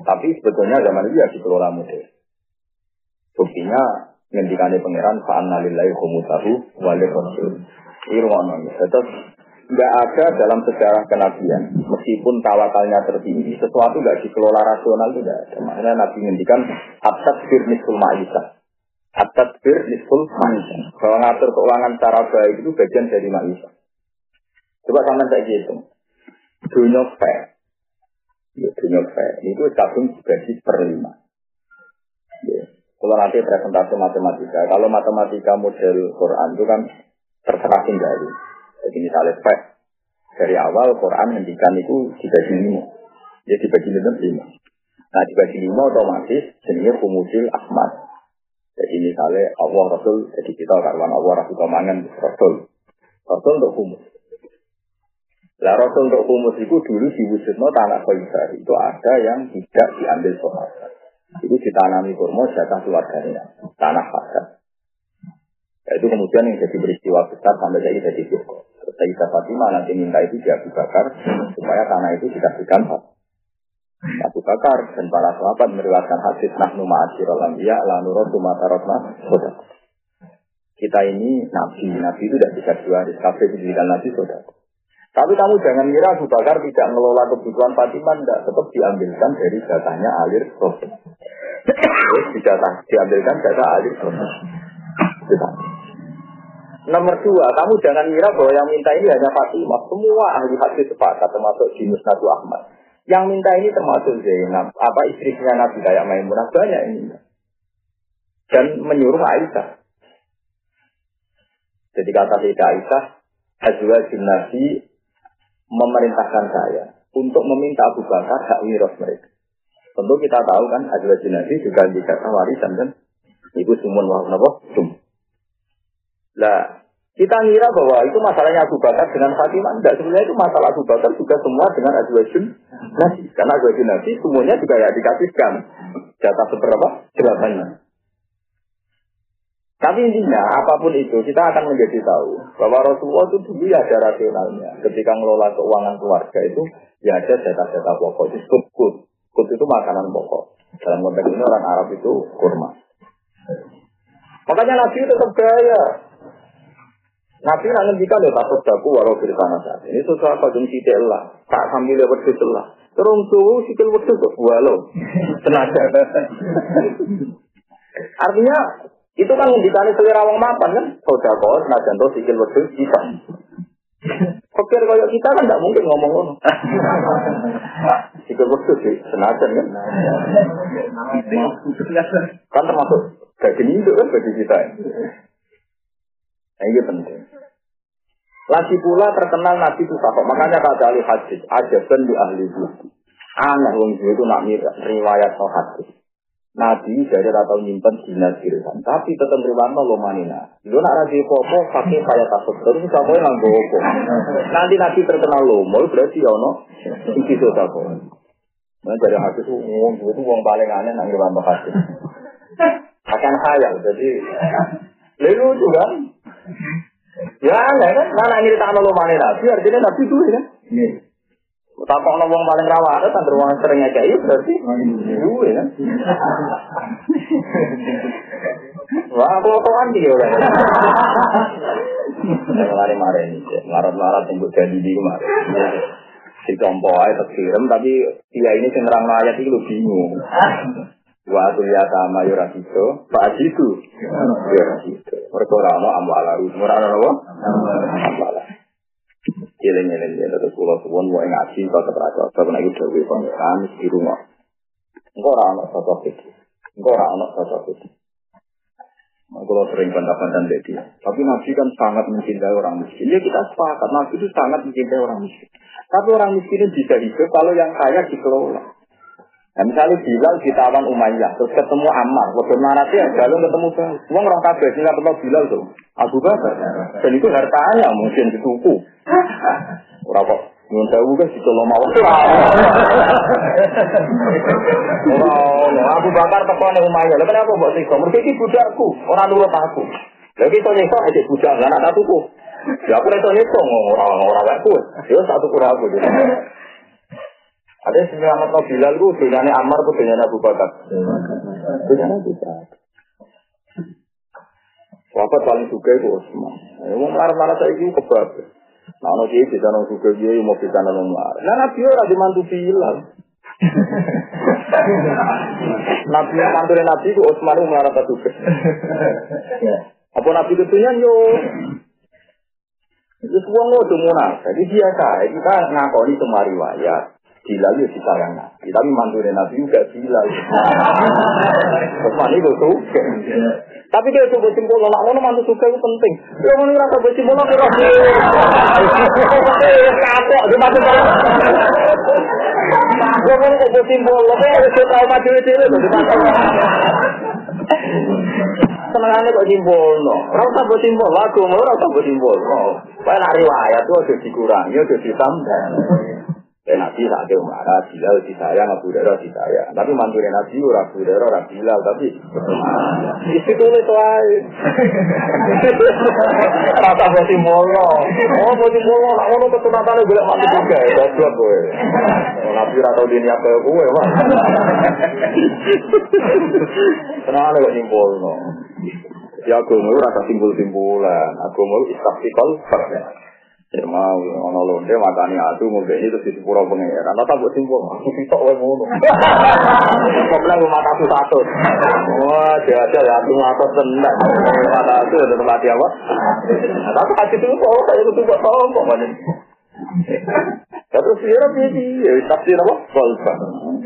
Tapi sebetulnya zaman itu ya dikelola model. Buktinya ngendikannya pangeran fa'an nalillahi khumutahu walih rasul. Ini Tetap nggak ada dalam sejarah kenabian meskipun tawakalnya tertinggi sesuatu nggak dikelola rasional tidak ada makanya nabi ngendikan ma'isah atat bir nisful ma'isah kalau ngatur keuangan secara baik itu bagian dari ma'isah coba sama saya gitu dunia fair ya, dunia fair itu kadung dibagi per lima ya. kalau nanti presentasi matematika kalau matematika model Quran itu kan terserah tinggal jadi misalnya spek dari awal Quran mendikan itu dibagi lima. Ya dibagi lima. Nah dibagi lima otomatis jenisnya kumusil ahmad. Jadi misalnya Allah Rasul, jadi kita karuan Allah Rasul kemangan Rasul. Rasul untuk kumus. Lah Rasul untuk kumus itu dulu diwujudnya tanah Khaybar. Itu ada yang tidak diambil sahabat. Itu ditanami kurma jatah keluarganya. Tanah Khaybar. Nah, itu kemudian yang jadi peristiwa besar sampai jadi jadi cukup. Sayyidah Fatimah nanti minta itu dia Bakar supaya tanah itu dikasihkan Abu Bakar dan para sahabat meriwayatkan hadis nahnu ma'asyiral anbiya la nuratu ma Kita ini nabi, nabi itu tidak bisa hari kafe pendidikan nabi saudara. Tapi kamu jangan kira Abu Bakar tidak mengelola kebutuhan Fatimah, tidak tetap diambilkan dari jatahnya alir proses. Terus diambilkan jatah alir proses. Nomor dua, kamu jangan kira bahwa yang minta ini hanya Fatimah. Semua ahli hadis sepakat, termasuk Jinus Nabi Ahmad. Yang minta ini termasuk Zainab, apa istrinya Nabi kayak Maimunah banyak ini. Dan menyuruh Aisyah. Jadi kata Sayyidah Aisyah, Azwa Nabi memerintahkan saya untuk meminta Abu Bakar hak miras mereka. Tentu kita tahu kan Azwa Nabi juga dikata warisan kan. Ibu Sumun Wahab Sum. Lah, kita ngira bahwa itu masalahnya Abu Bakar dengan Fatimah. Enggak, sebenarnya itu masalah Abu Bakar juga semua dengan Azwajun Nabi. Karena Azwajun Nabi semuanya juga ya dikasihkan. Jatah seberapa? Jelasannya. Tapi intinya, apa pun itu, kita akan menjadi tahu bahwa Rasulullah itu dulu ya ada rasionalnya. Ketika ngelola keuangan keluarga itu, ya ada jatah-jatah pokok. Disebut kut. Kut itu makanan pokok. Dalam konteks ini orang Arab itu kurma. Makanya Nabi itu tetap gaya. Nabi nak ngendikan ya takut daku walau di tanah saat ini apa jeng sidik lah, tak sambil lewat sidik lah. Terus tuh sikil wedus kok walau tenaga. Artinya itu kan ngendikan selera wong mapan kan, sodako senajan tuh sikil wedus bisa. Pikir kayak kita kan tidak mungkin ngomong ngono. Sikil wedus sih, senajan kan. Kan termasuk daging itu kan bagi kita. Nah, ini penting. Lagi pula terkenal Nabi itu sahok. Makanya kata ahli hadis, aja di ahli buku. Aneh wong itu nak riwayat no. Nabi dari atau nyimpen dina dirisan, tapi tetap riwayat lo manina. Lu nak raji popo pakai kayak takut terus siapa yang nganggo opo. Nanti Nabi terkenal lo, mau berarti ya no, iki so tako. Nah dari hadis itu wong itu wong paling aneh nang riwayat hadis. Akan khayal, jadi lalu juga Ya aneh kan, mana ini tak lo mana nabi, artinya nabi itu kan. Tapi kalau wong paling rawa ada, kan ruang seringnya kayak berarti duwe kan. Wah, aku kan dia orang. Mari-mari ini, marat-marat yang jadi di kemarin. Si compo aja terkirim, tapi dia ini cenderang ayat itu bingung. Wa ya sama yura itu, pak itu, yura itu. Mereka orang mau amwala, orang apa? Amwala. Jeleng jeleng terus pulau suwon mau ngaji kau terpercaya, kau kena itu dewi pangeran di rumah. Engkau orang anak sosok itu, engkau orang anak sosok itu. Kalau sering bantah-bantah dia, tapi Nabi kan sangat mencintai orang miskin. Ya kita sepakat, Nabi itu sangat mencintai orang miskin. Tapi orang miskin bisa hidup kalau yang kaya dikelola. Nah, misalnya Bilal ditawan Umayyah, terus ketemu Ammar, waktu ya, lalu ketemu Bilal. Uang orang kabeh sih nggak pernah Bilal tuh, Abu Bakar. Dan itu hartanya mungkin dituku. Orang kok Nyun sewu situ lo mau. Orang Abu Bakar teko ning Umayyah. Lha kenapa mbok siksa? Mergo iki budakku, ora nurut aku. Lha iki to nyiksa aja budak, lan tak tuku. Ya aku to nyiksa ora ora wae Ya satu kurang aku. Ada yang selamat no Bilal itu dunyanya Ammar itu dunyanya Abu Bakar. Dunyanya Abu Bakar. Wafat paling suka itu Osman. Ya, mau marah-marah saya itu kebab. Nah, no dia bisa no suka dia mau bisa no marah. Nah, Nabi orang dimantu Bilal. Nabi mantu Nabi itu Osman itu marah tak suka. Apa Nabi ketunya yo? Itu semua ngodo munafik. Jadi biasa, kita ngakoni semua riwayat. Bilal itu disayang Nabi, tapi mantunya Nabi juga Bilal. Terus itu tuh. Tapi dia coba simpul, nak ngono mantu suka itu penting. Dia mau ngerasa bersimpul, aku rasa. Kapok, dia mantu Dia mau kok bersimpul, tapi harus tahu maju itu. Senengannya kok simpul, no. Rasa bersimpul, lagu mau rasa bersimpul. Kayak nak riwayat tuh ada dikurangi, ada ditambah. Dan Nabi saat itu marah, Bilal disayang, Abu Hurairah disayang. Tapi mantunya Nabi, Abu Hurairah, ora Bilal, tapi isi tulis wae. Rata boti molo. Oh, boti molo, nak ngono kesunatane golek mantu juga ya, goblok kowe. Nabi ora tau dini apa kowe, Pak. Kenapa kok nyimpulno? Ya agama itu rasa simpul-simpulan. Agama itu istaktikal fakta. Ya mau ono londe makani adu mau ini terus di pura pangeran. Tata buat simpul, sitok wae ngono. Kok bilang rumah satu satu. Wah, dia aja ya aku ngatur tenang. Mata itu ada tempat apa? Tapi hati itu kok saya itu buat tombok banyak. Terus dia rapi ya tafsir apa? Kolfa.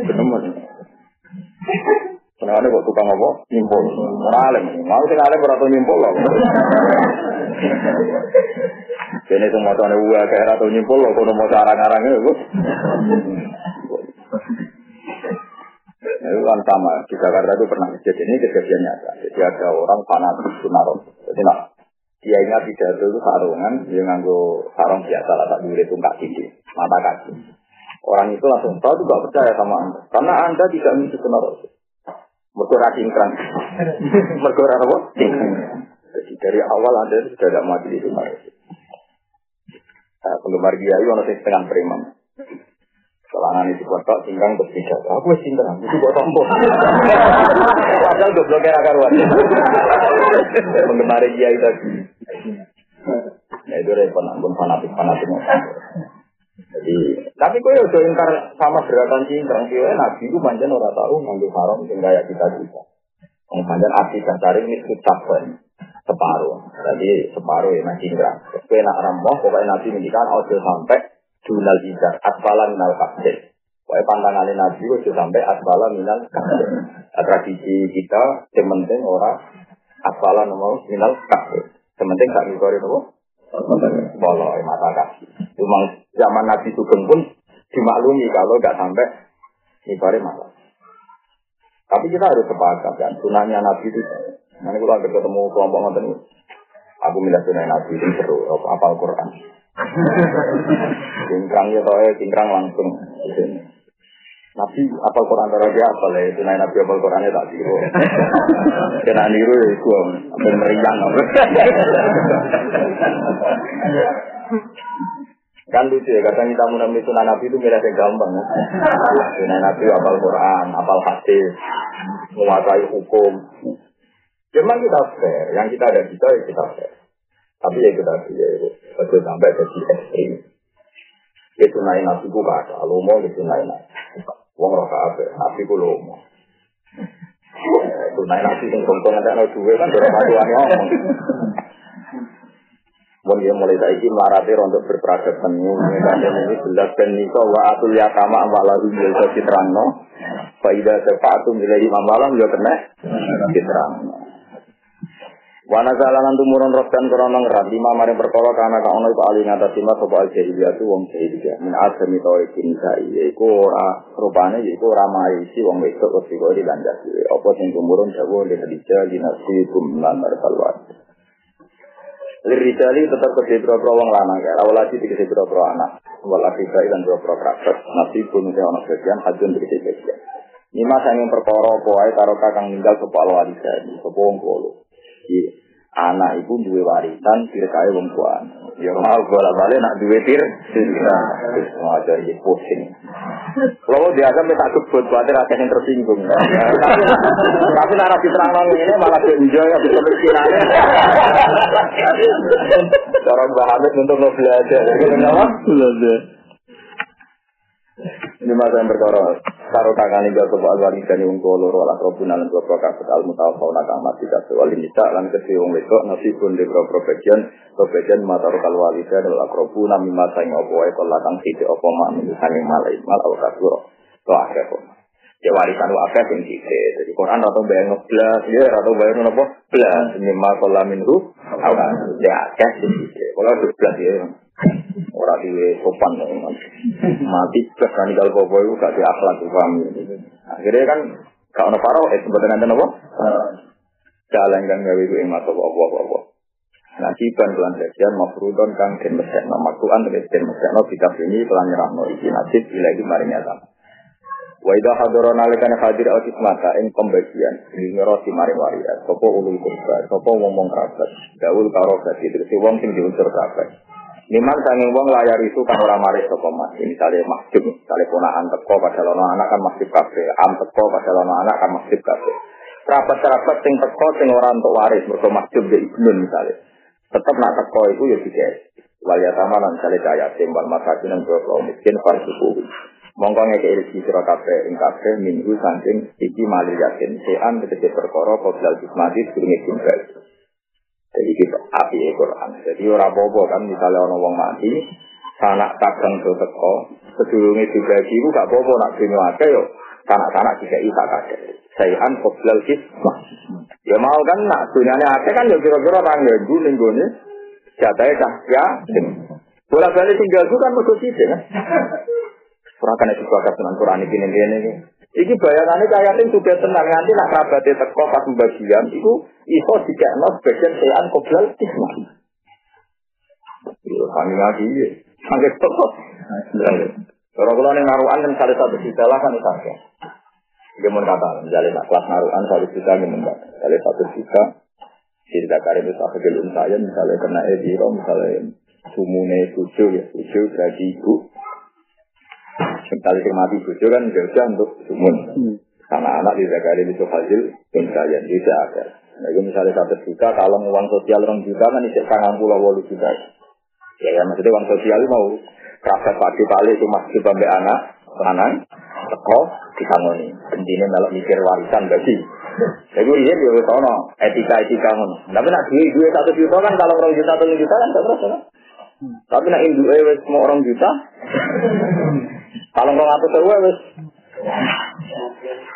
Benar. Kenapa kok tukang apa? Nyimpul. Orang Mau sing alim ora nyimpul loh. Ini semua tuan ibu kayak ratu nyimpul loh, kalau mau sarang-sarang itu. Itu kan sama di Jakarta itu pernah kejadian ini kejadian nyata. Jadi ada orang fanatik sunarok. Jadi nak dia ingat pidato itu sarungan, dia nganggo sarung biasa lah, tak dulu tungkak gigi, mata kaki. Orang itu langsung tahu juga percaya sama anda, karena anda tidak mengisi sunarok. Mereka cingkrang. Mereka apa? Jadi dari awal anda sudah tidak mati di sunarok. Nah, penggemar dia itu orang setengah preman. Selangan itu buat tak tinggal berbeda. Aku wis tinggal, itu buat tombol. Padahal gue blokir akar karuan. Penggemar dia itu. Nah itu repot, pun fanatik fanatik. Jadi, tapi ya udah ingkar sama gerakan cingkrang sih, nabi itu panjang orang tahu ngambil haram sehingga ya kita bisa. Yang panjang arti cari ini kita separuh. Jadi separuh ya masih enggak. Tapi nak ramoh pokoknya nabi mendikan ojo sampai dunal izar asfala minal kasir. Pokoknya pantangannya nabi ojo sampai asfala minal kasir. Nah, tradisi kita sementing orang asfala nomor minal kasir. Sementing tak ngikori nopo. Bolong mata kaki. Cuma zaman nabi sugeng pun dimaklumi kalau nggak sampai ngikori mata. Tapi kita harus sepakat kan, sunahnya Nabi itu Nanti kalau ada ketemu kelompok nonton ini, aku milih sunnah nabi itu seru, apa Al Quran. Cingkrang ya toh, cingkrang langsung. Nabi apal Quran dia apa lah itu naik Nabi apal Qurannya tak tiru. Kena niru ya itu, apa meriang Kan lucu ya, kadang kita menamai sunnah Nabi itu milih yang gampang. Ya. Sunnah Nabi apal Quran, apal hadis, menguasai hukum. Memang kita fair, yang kita ada kita ya kita fair. Tapi ya kita ya itu sampai jadi ekstrim. Itu naik nasi ku kata, lu mau itu naik nasi. Wong roka apa? Nasi ku lu mau. Itu naik nasi yang tongtong ada no dua kan berapa tuan ngomong. Mau dia mulai dari melarati untuk berperadaban ini, ini jelas dan niko wa atul yatama walahu yaitu citerangno. Faidah sepatu nilai imam malam juga kena citerangno. Wana kalanan tumurun rohkan korona ngerat lima maring perkara karena kang ono iku ali ngatas lima sapa al jahiliyah tu wong jahiliyah. Min asmi tauhikin sai yaiku ora rupane yaiku ora maisi wong wedok wis kok dilandas. Apa sing tumurun dawa le hadija dinasi kumlan markalwat Lirijali tetap ke biro wong lanang ya. Awalati tiga biro anak. Walaki dan biro kerabat. Nasi pun ono bagian hajun tiga bagian Lima sanging perkara apa wae karo kakang ninggal sapa alwalida sapa wong kolo Iya. Anak ibu duwe warisan kaya wong tua. Ya mau bola balik nak duwe tir. Aja ini pusing. Kalau dia akan minta kebut, khawatir akan yang tersinggung. Tapi narasi terang ini malah enjoy ya bisa berkiranya. Cara Hamid untuk belajar. Belajar. Ini masalah berkara Taruh tangan ini Bapak Allah Ini dan yang kolor Walah robun Alam Bapak Kasut Al-Mutal Kau nakam Mati Kasut Wali Nisa Alam Kesih Yang Lekok Nasi Bun Di Bapak Profesion Profesion Mata Rokal Wali Dan Alam Robun Nami Masa Yang Opo Wai Kola Kang Sisi Opo Mak Nami Sang Yang Malai Mal Al Kasur Kau Akhir Kau Ya warisan wakil yang sisi Jadi Quran Rata Bayang Ngeblas Ya Rata Bayang nopo Ini Mal Kola awan Ya Akhir Kalau Ngeblas Ya Orang di sopan mati plus kan kalau bobo itu gak di akhlak paham? Akhirnya kan gak ono eh sebetulnya nanti apa jalan kan gawe itu emas apa apa apa Najiban kelan sekian mafrudon kang den mesekno maktuan tegas den mesekno kitab ini kelan nyerahno iki nasib ilahi maring nyata. Wa idha hadara nalikane hadir al mata ing pembagian ngero si maring waria sapa ulul kurba sapa wong-wong kerabat. Daul karo dadi terus wong sing diunsur kerabat. Niman sanging wong layar itu kan ora maris sapa mas. Misalnya masjid, misalnya ponakan teko pada lono anak kan masjid kafe, am teko pada lono anak kan masjid kafe. Kerabat-kerabat sing teko sing ora untuk waris mergo masjid di ibnun misalnya. Tetap nak teko itu ya tiga. Wal yatama lan misalnya kaya timbal masakin yang berapa miskin farsuku. Mongko ngeke rezeki sira kabeh ing kabeh minggu saking iki mali yakin sean tegese perkara qoblal kismati durunge timbal. Jadi kita api Quran. Jadi orang bobo kan misalnya orang wong mati, sanak kadang do teko, sedurunge juga ibu gak bobo nak dunia ada yo. Sanak-sanak juga isa kade. Sayan qoblal kismah. Ya mau kan nak dunyane akeh kan ya kira-kira orang ya ning gone jatahe cah ya. Bola balik tinggal itu kan mesti sih kan. Ora kan itu bakat dengan Quran ini ini. Iki bayangannya kayak ini sudah tenang nanti nak kerabatnya teko pas pembagian, itu iso dikekno sebagian sean koblal kismah. Yo kami lagi ya. Sangat teko. Kalau kalau nih naruhan kan salah satu juta lah kan itu Dia mau kata, misalnya nak kelas naruhan satu juta ini mendak, misalnya satu juta, cerita karir itu aku gelum saya, misalnya kena ediro, misalnya sumune tujuh ya, tujuh berarti ibu, Misalnya yang mati bojo kan jauh untuk sumun. Karena anak di Zakari itu hasil pencarian tidak ada. Nah itu misalnya satu juta, kalau uang sosial orang juta kan itu sangat pulau walu juta. Ya ya maksudnya uang sosial mau kerabat pagi balik itu masih sampai anak, anak, teko, disangoni. Intinya melok mikir warisan bagi. Jadi iya dia tahu no etika-etika ngono. Tapi nak duit duit satu juta kan kalau orang juta atau juta kan terus kan. Tapi nak induk semua orang juta, kalau nggak ngatur sewa wes.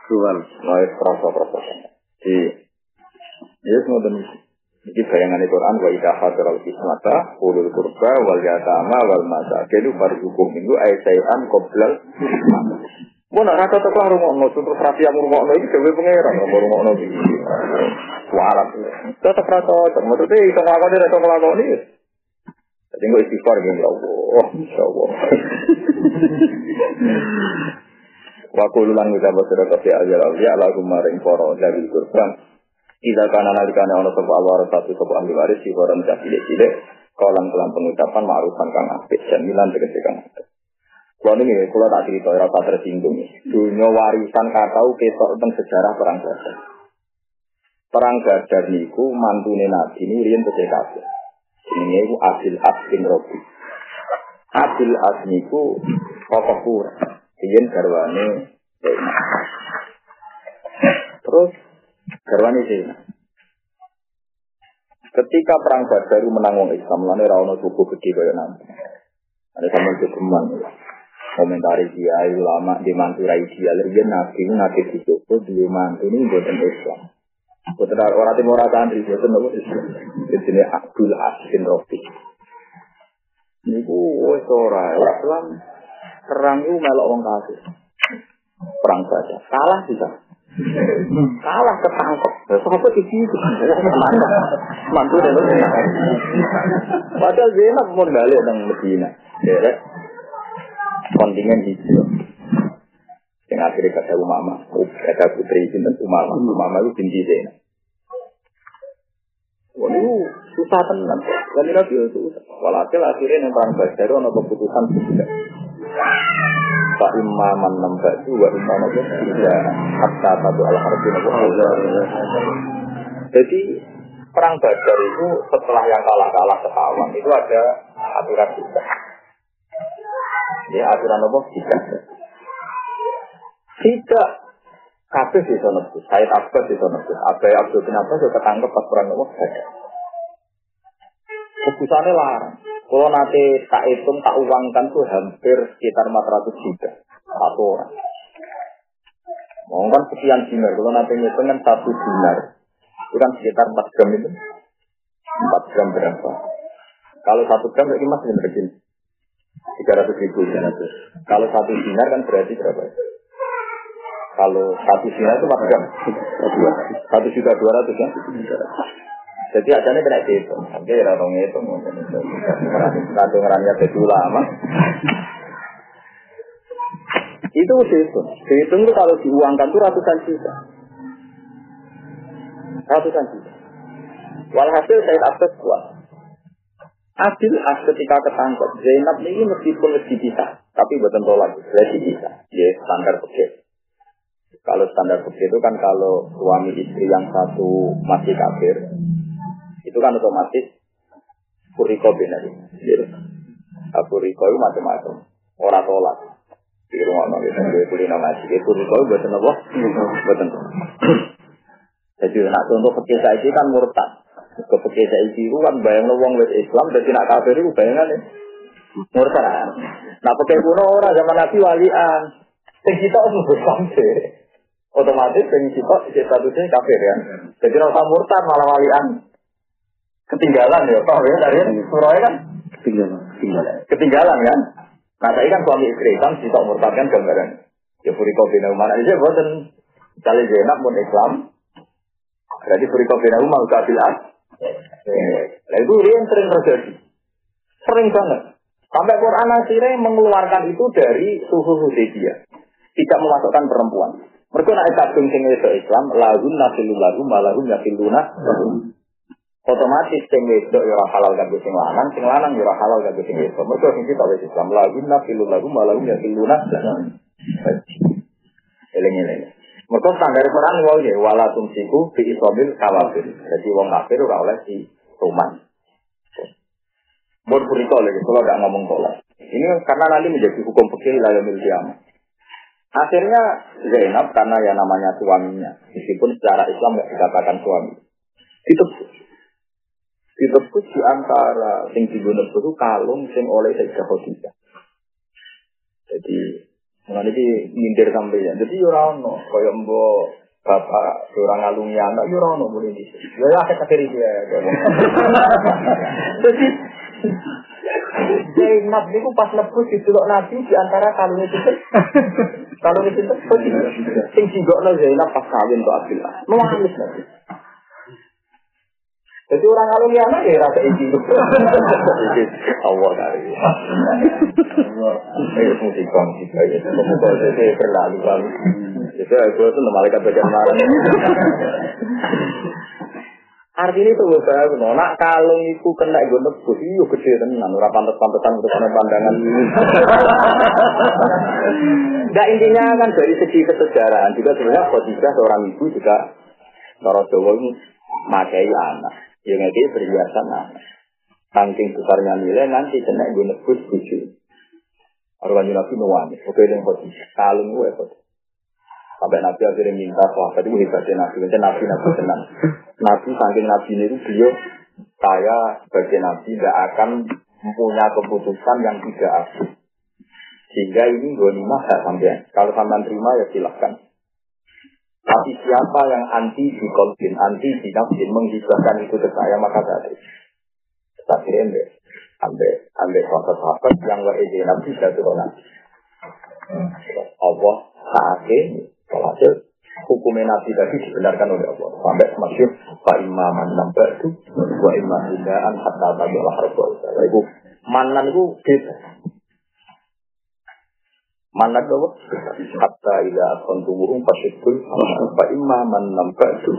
Tuhan, mau proses proses. Di, ya semua demi. Jadi bayangan di Quran wa idha hadral kismata ulul kurba wal yatama wal masakin hukum minggu ayat qoblal Mau nak rata tak lah rumah no, terus rapi yang rumah no itu dewi pangeran rumah rumah no ini. Warat, tetap rata, maksudnya itu ngelakoni, itu ngelakoni. Jadi nggak istighfar gitu, ya Allah, Insya Allah. Wa kululan kita berserah kafi ajar awliya ala kumaring poro dari kurban. Ida kana nalikane ono sapa alwar satu sapa ahli waris si koran cilik cilik kolan kelam pengucapan ma'rufan kang apik jamilan tegese kang apik. Kalau ini, kalau tak cerita, rasa tersinggung. Dunia warisan katau ketok tentang sejarah perang Badar. Perang Badar niku mantune Nabi ini riyen tegese kabeh. Ini itu Abil As bin Robi. Abil As niku tokoh pura. Ingin garwane Terus garwane Zainab. Ketika perang Badar menang wong Islam, lalu rawon suku gede kaya nanti. Ada sama kegeman. Komentari dia, ulama, di mantu rai dia, dia nabi, Joko, di mantu ini buatan Islam. Bukan orang timur santri, bukan nopo Islam. Di sini Abdul Asin Rofi. Niku wis ora Islam perang itu melok wong kafir. Perang saja. Kalah bisa. Kalah ketangkep. Sopo di situ. Mantu deh Padahal Zainab mau balik nang Medina. Derek kontingen hijau. Yang akhirnya kata Umama, kata putri Sinten Umama, Umama itu binti Zainab. Wah itu susah tenan. Dan Nabi itu susah. Walhasil akhirnya yang perang Badar ada keputusan tidak. Pak imaman nambah itu wa imam aja tidak hatta satu al harbi Jadi perang Badar itu setelah yang kalah-kalah setahun itu ada aturan juga. Ya aturan apa? Tidak. Tidak kabeh di sana tuh. Saya Abbas di sana tuh. Abai Abdul bin Abbas juga ketangkep pas perang saja. Keputusannya larang. Kalau nanti tak hitung, tak uangkan tuh hampir sekitar 400 juta. Satu orang. Mau kan sekian dinar. Kalau nanti ngitung kan satu dinar. Itu kan sekitar 4 gram itu. 4 gram berapa? Kalau satu gram berarti masih berarti 300 ribu. 300. Kalau satu dinar kan berarti berapa? Kalau satu dinar itu gram. Satu juta dua ratus ya. Jadi nih kena itu, oke, orang itu, satu ngeranya jadi ulama. Itu dihitung. Dihitung itu kalau diuangkan itu ratusan juta. Ratusan juta. Walhasil saya akses kuat. Adil as ketika ketangkep. Zainab ini meskipun lebih bisa, tapi buatan tolak, lebih bisa. Ya standar begitu. Kalau standar begitu itu kan kalau suami istri yang satu masih kafir, itu kan otomatis kuriko benar. Gitu. Kuriko itu macam-macam. Orang tolak. Di rumah nabi sampai kulina ngaji. Itu kuriko itu buatan apa? Buatan. Jadi nak contoh fikih saya kan murtad. Ke fikih saya itu kan bayang wong wis Islam jadi nak kafir itu bayangan ya. Murtad. Nah pakai kuno orang zaman Nabi walian. Sing kita harus sampai. Otomatis sing kita statusnya kafir ya. Jadi orang murtad malah walian. Ketinggalan ya, Pak ya dari surah kan? Ketinggalan. Ketinggalan. Ketinggalan kan? Nah saya kan suami istri kan kita murtad kan gambaran. Ya furiko bina umar aja boten. Kali Zainab pun Islam, Berarti furiko bina umar kabil as. Nah itu dia yang sering terjadi. Sering banget. Sampai Quran akhirnya mengeluarkan itu dari suhu Hudaybiyah. Tidak memasukkan perempuan. Mereka nak kadung sing itu Islam, lahun nafilu lahum, malahum nafiluna lahum. Otomatis sing wedok ya ora halal kanggo sing lanang, sing lanang ya ora halal kanggo sing wedok. Mergo sing kita wis Islam, lahun nafilu lahum, malahum nafiluna lahum. Eling-eling. Mereka standar Quran wau ya wala tumsiku fi isobil kawafir. Jadi wong kafir ora oleh di rumah. Buat berita lagi, kalau tidak ngomong tolak. Ini karena nanti menjadi hukum fikih lalu kiamat. Akhirnya Zainab karena ya namanya suaminya, meskipun secara Islam nggak dikatakan suami, ditebus. Ditebus di antara sing digunakan itu kalung sing oleh Sayyidah Khadijah. Jadi Mengenai ini mindir sampai ya. Jadi yurano, kaya mbok bapak orang ngalungi anak yurano boleh di sini. Ya akhir akhir dia. Jadi Zainab itu pas lebus di Nabi di antara kalung itu kalung itu sing singgokno Zainab pas kawin tuh Abdullah. Menangis Nabi. Jadi orang kalau dia anak ya rasa izin. Allah dari. Eh musik bang kita ya. Semoga saya berlalu lalu. Jadi aku itu malaikat bagian marah. Artinya itu gue tahu, nak kalung itu kena gue nebus, iyo gede tenan, ora pantas-pantasan untuk pandangan. Nah intinya kan dari segi kesejarahan juga sebenarnya Khadijah seorang ibu juga Cara Jawa makai anak. Ya nggak perhiasan anak. Saking besarnya nilai nanti kena gue nebus buju. Arwah Nabi nuwani, oke yang Khadijah, kalung gue Khadijah. Sampai Nabi akhirnya minta sahabat itu hebatnya Nabi. Nanti Nabi Nabi tenang. Nabi saking Nabi itu beliau saya sebagai Nabi tidak akan mempunyai keputusan yang tidak adil. Sehingga ini gonimah gak sampai. Kalau sampai terima ya silahkan. Tapi siapa yang anti di anti di nafsin, menghibahkan itu ke saya, maka tadi. Tapi ambil, ambil, ambil sahabat-sahabat yang wa nabi jatuh nabi. Allah saat ini Walhasil hukumnya Nabi tadi dibenarkan oleh Allah. Sampai masyur, Pak Imaman nambah itu, wa imam hindaan hatta tabi Allah harba. Itu manan itu beda. Manan itu hatta ila akon tumuhum pasyukul, Pak Imaman nambah itu,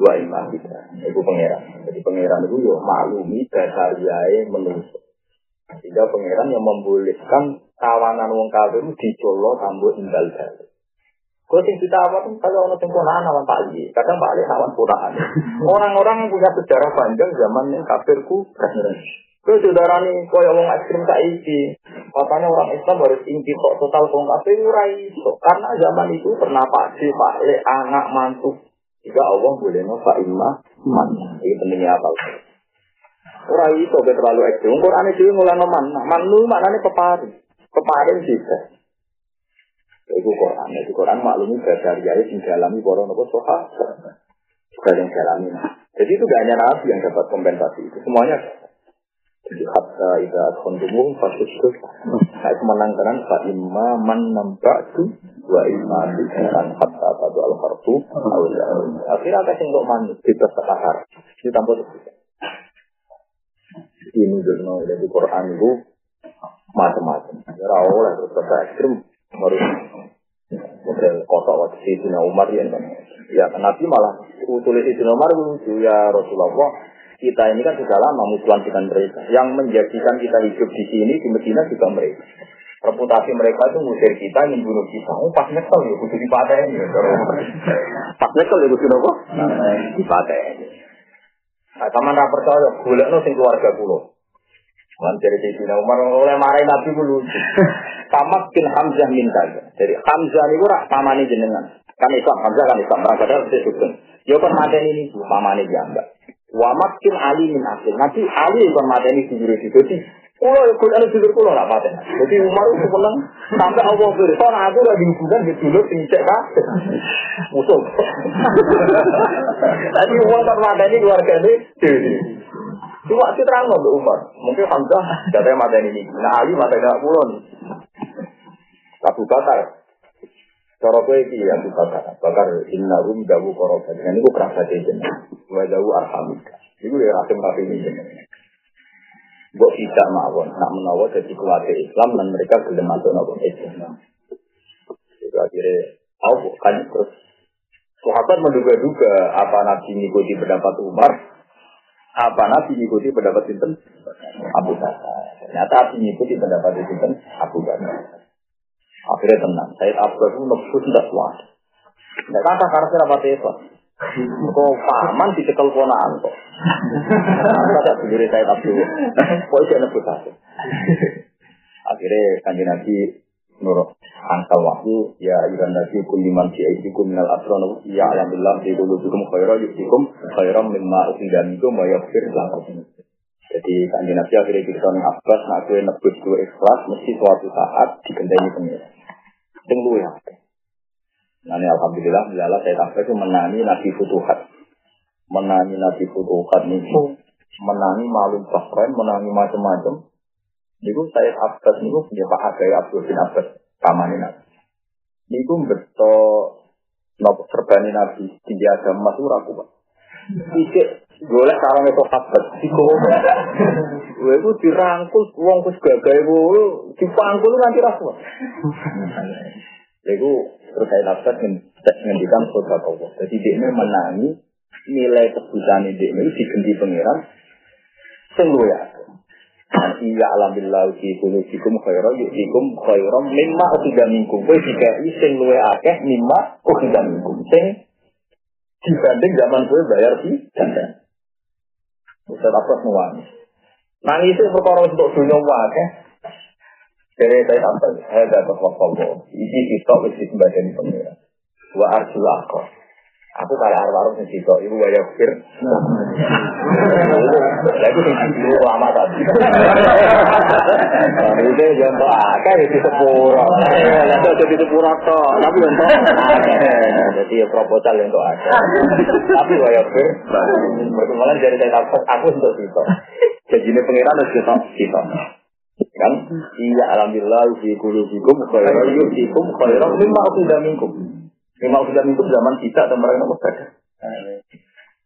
wa imam hindaan. Itu pangeran. Jadi pangeran itu ya maklumi dasar yai menungso. Sehingga pangeran yang membolehkan kawanan wong kafir dicolo tambuh tinggal balik. Kalau sing kita apa tuh kalau orang sempurnaan awan Pak Ali, kadang Ali awan punaan. Orang-orang yang punya sejarah panjang zaman yang kafirku Kau saudara nih, kau yang ekstrim tak isi. Katanya orang Islam harus inti kok total kau kafir urai. Karena zaman itu pernah Pak Si, Pak Le, anak mantu. Jika Allah boleh no Pak Ima, man. Ini pentingnya apa? Urai itu terlalu ekstrim. Quran itu mulai noman. Man lu maknanya pepari. Pepari sih. Itu Quran. Itu Quran maklumi ayat yang dialami para nopo soha. Juga yang dialami. Jadi itu gak hanya Nabi yang dapat kompensasi itu. Semuanya jadi hatta ida kontumum fasustus. Nah itu menangkan fa imma man nambatu wa imma bisaran hatta tadu al harfu. Akhirnya ada yang untuk manut bebas sekahar. Ini tanpa Ini dulu dari Quran itu macam-macam. Ya oleh terus ekstrim baru model kotak waktu Sayyidina Umar ya kan. Ya Nabi malah tulis Sayyidina Umar lucu ya Rasulullah kita ini kan sudah lama musuhan dengan mereka. Yang menjadikan kita hidup di sini di Medina juga mereka. Reputasi mereka itu ngusir kita, ingin bunuh kita. Oh, pas nyekel ya, kudu dipatahin ya. Pas nyekel ya, kudu? Dipatahin. Nah, sama nggak percaya, boleh no keluarga pulau. Lan dari Sayyidina Umar oleh marahin Nabi dulu. Tamak bin Hamzah min kaza. Jadi Hamzah ini rak pamane jenengan. Kan Islam, Hamzah kan Islam. Mereka ada saya sugeng. Ya kan mateni ini pamane dia enggak. Wa makin Ali min asil. Nanti Ali kan mateni di diri Jadi Kulo ya kulo ada jujur kulo lah paten. Jadi Umar itu seneng sampai Allah berfirman aku udah dihubungkan di dulu tingcek kah? Musuh. Tadi Umar kan mateni keluarga ini. Cuma sih terang loh Umar. Mungkin Hamzah katanya mata ini. Nah Ali mata ini kulon. Abu Bakar. Cara kowe ya Abu Bakar. Bakar inna rum dawu korobat. Ini ku kerasa jejen. Wa dawu arhamika. Iku ya rasim rasim ini jeneng. Mbok tidak mawon, nak menawa jadi keluarga Islam dan mereka gelem masuk nopo Islam. Itu akhirnya, aku kan terus Sahabat menduga-duga apa Nabi mengikuti pendapat Umar, apa Nabi mengikuti pendapat Sinten? Abu Bakar. Ternyata Nabi mengikuti pendapat Sinten? Abu Bakar. Akhirnya tenang. Saya Abu itu nebus tidak kuat. Tidak kata karena apa itu. Kok paman dicekel ponaan kok. Ada sendiri saya Abu. Kok itu aku. Akhirnya kanji Nabi nurut angkal wahyu ya iran nabi kuliman fi aidikum minal asron ya alhamdulillah di qulubikum khairan yusikum khairan mimma usidanikum wa yaghfir lakum. Jadi kanjeng Nabi akhirnya kita ning Abbas nak kowe nebus kowe ikhlas mesti suatu saat digenteni pengira sing luwe Nah, ini alhamdulillah, misalnya saya tak itu menangi Nabi Futuhat. Menangi Nabi Futuhat itu, menangi malum Bahrain, menangi macam-macam. Niku saya Abbas niku punya Pak Agai Abdul bin Abbas pamane Nabi. Niku beto nopo serbani Nabi tinggi agama itu ragu Pak. Iki golek sarang itu Abbas iku. Kowe iku dirangkul wong wis gagahe kowe dipangkul nanti ragu. Iku terus saya Abbas ngendikan surga Allah. Jadi dia menangi nilai kebutuhan dia itu diganti pangeran sing ya. Iya alhamdulillah fi kulubikum khairan yusikum khairan mimma ukhidha minkum. Kowe dikai sing luwe akeh mimma ukhidha minkum. Sing dibanding zaman kowe bayar di ganda. Ustaz apa semua. Nangis itu perkara untuk dunia akeh. Jadi saya sampai, saya dapat wakil Ini kita mesti sebagian pengira. Wa arjul akhir. Aku kayak arwah sing sitok iku fir. Lah iku sing dulu lama tadi. Itu yang to akeh di sepuro. Lah itu jadi sepuro to, tapi yang Jadi ya proposal yang akeh. Tapi waya fir. Perkembangan dari saya dapat aku untuk sitok. Jadi ini pengiran harus sitok sitok. Kan? Iya alhamdulillah fi kulubikum khairan yusikum khairan mimma ukhidha minkum. Memang sudah itu zaman kita dan mereka saja.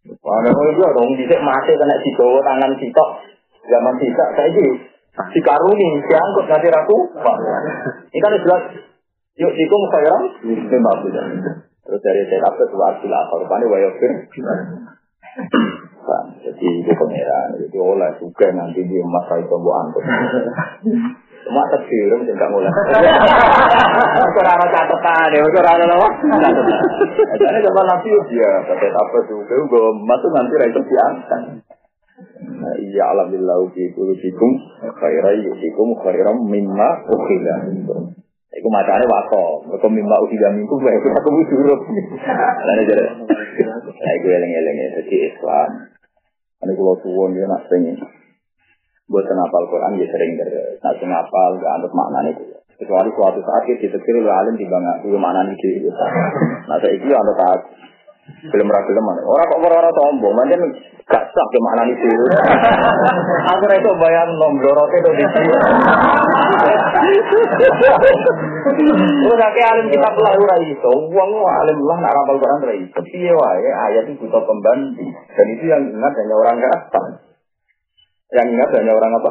Ada orang itu dong bisa mati kena si bawa tangan sitok zaman kita saya jadi si karuni diangkut nanti ratu. Ini kan jelas. Yuk sikum khairan memang sudah. Terus dari saya dapat dua hasil akal pani wayofir. Jadi itu pangeran, itu oleh juga nanti di masa itu buat angkut. Cuma tersirum tidak mulai. Kurang ada catatan ya, kurang ada apa? Jadi sama nabi dia kata apa juga, gue masuk nanti rakyat diangkat. Nah, iya alhamdulillah fi kulubikum khairan yusikum khairan mimma ukhila Iku macane wako, mergo mimma ukhila minkum wae iku aku buruk. Lah jadi. Lah iku eling-eling ya dadi Islam. Ane kula suwun ya nak sing buat ngapal Quran ya sering dari nak ngapal gak anut itu kecuali suatu saat kita ditetir oleh alim di bangga itu makna itu nah saya itu anut saat film ragu mana orang kok orang sombong macam gak sah ke makna itu aku itu bayang itu di sini Terus kayak alim kita pelah ora iso, wong alim lah nak rapal Quran ora iso. Piye wae ayat itu butuh pembanding dan itu yang ingat hanya orang kafir. Yang ingat hanya orang apa?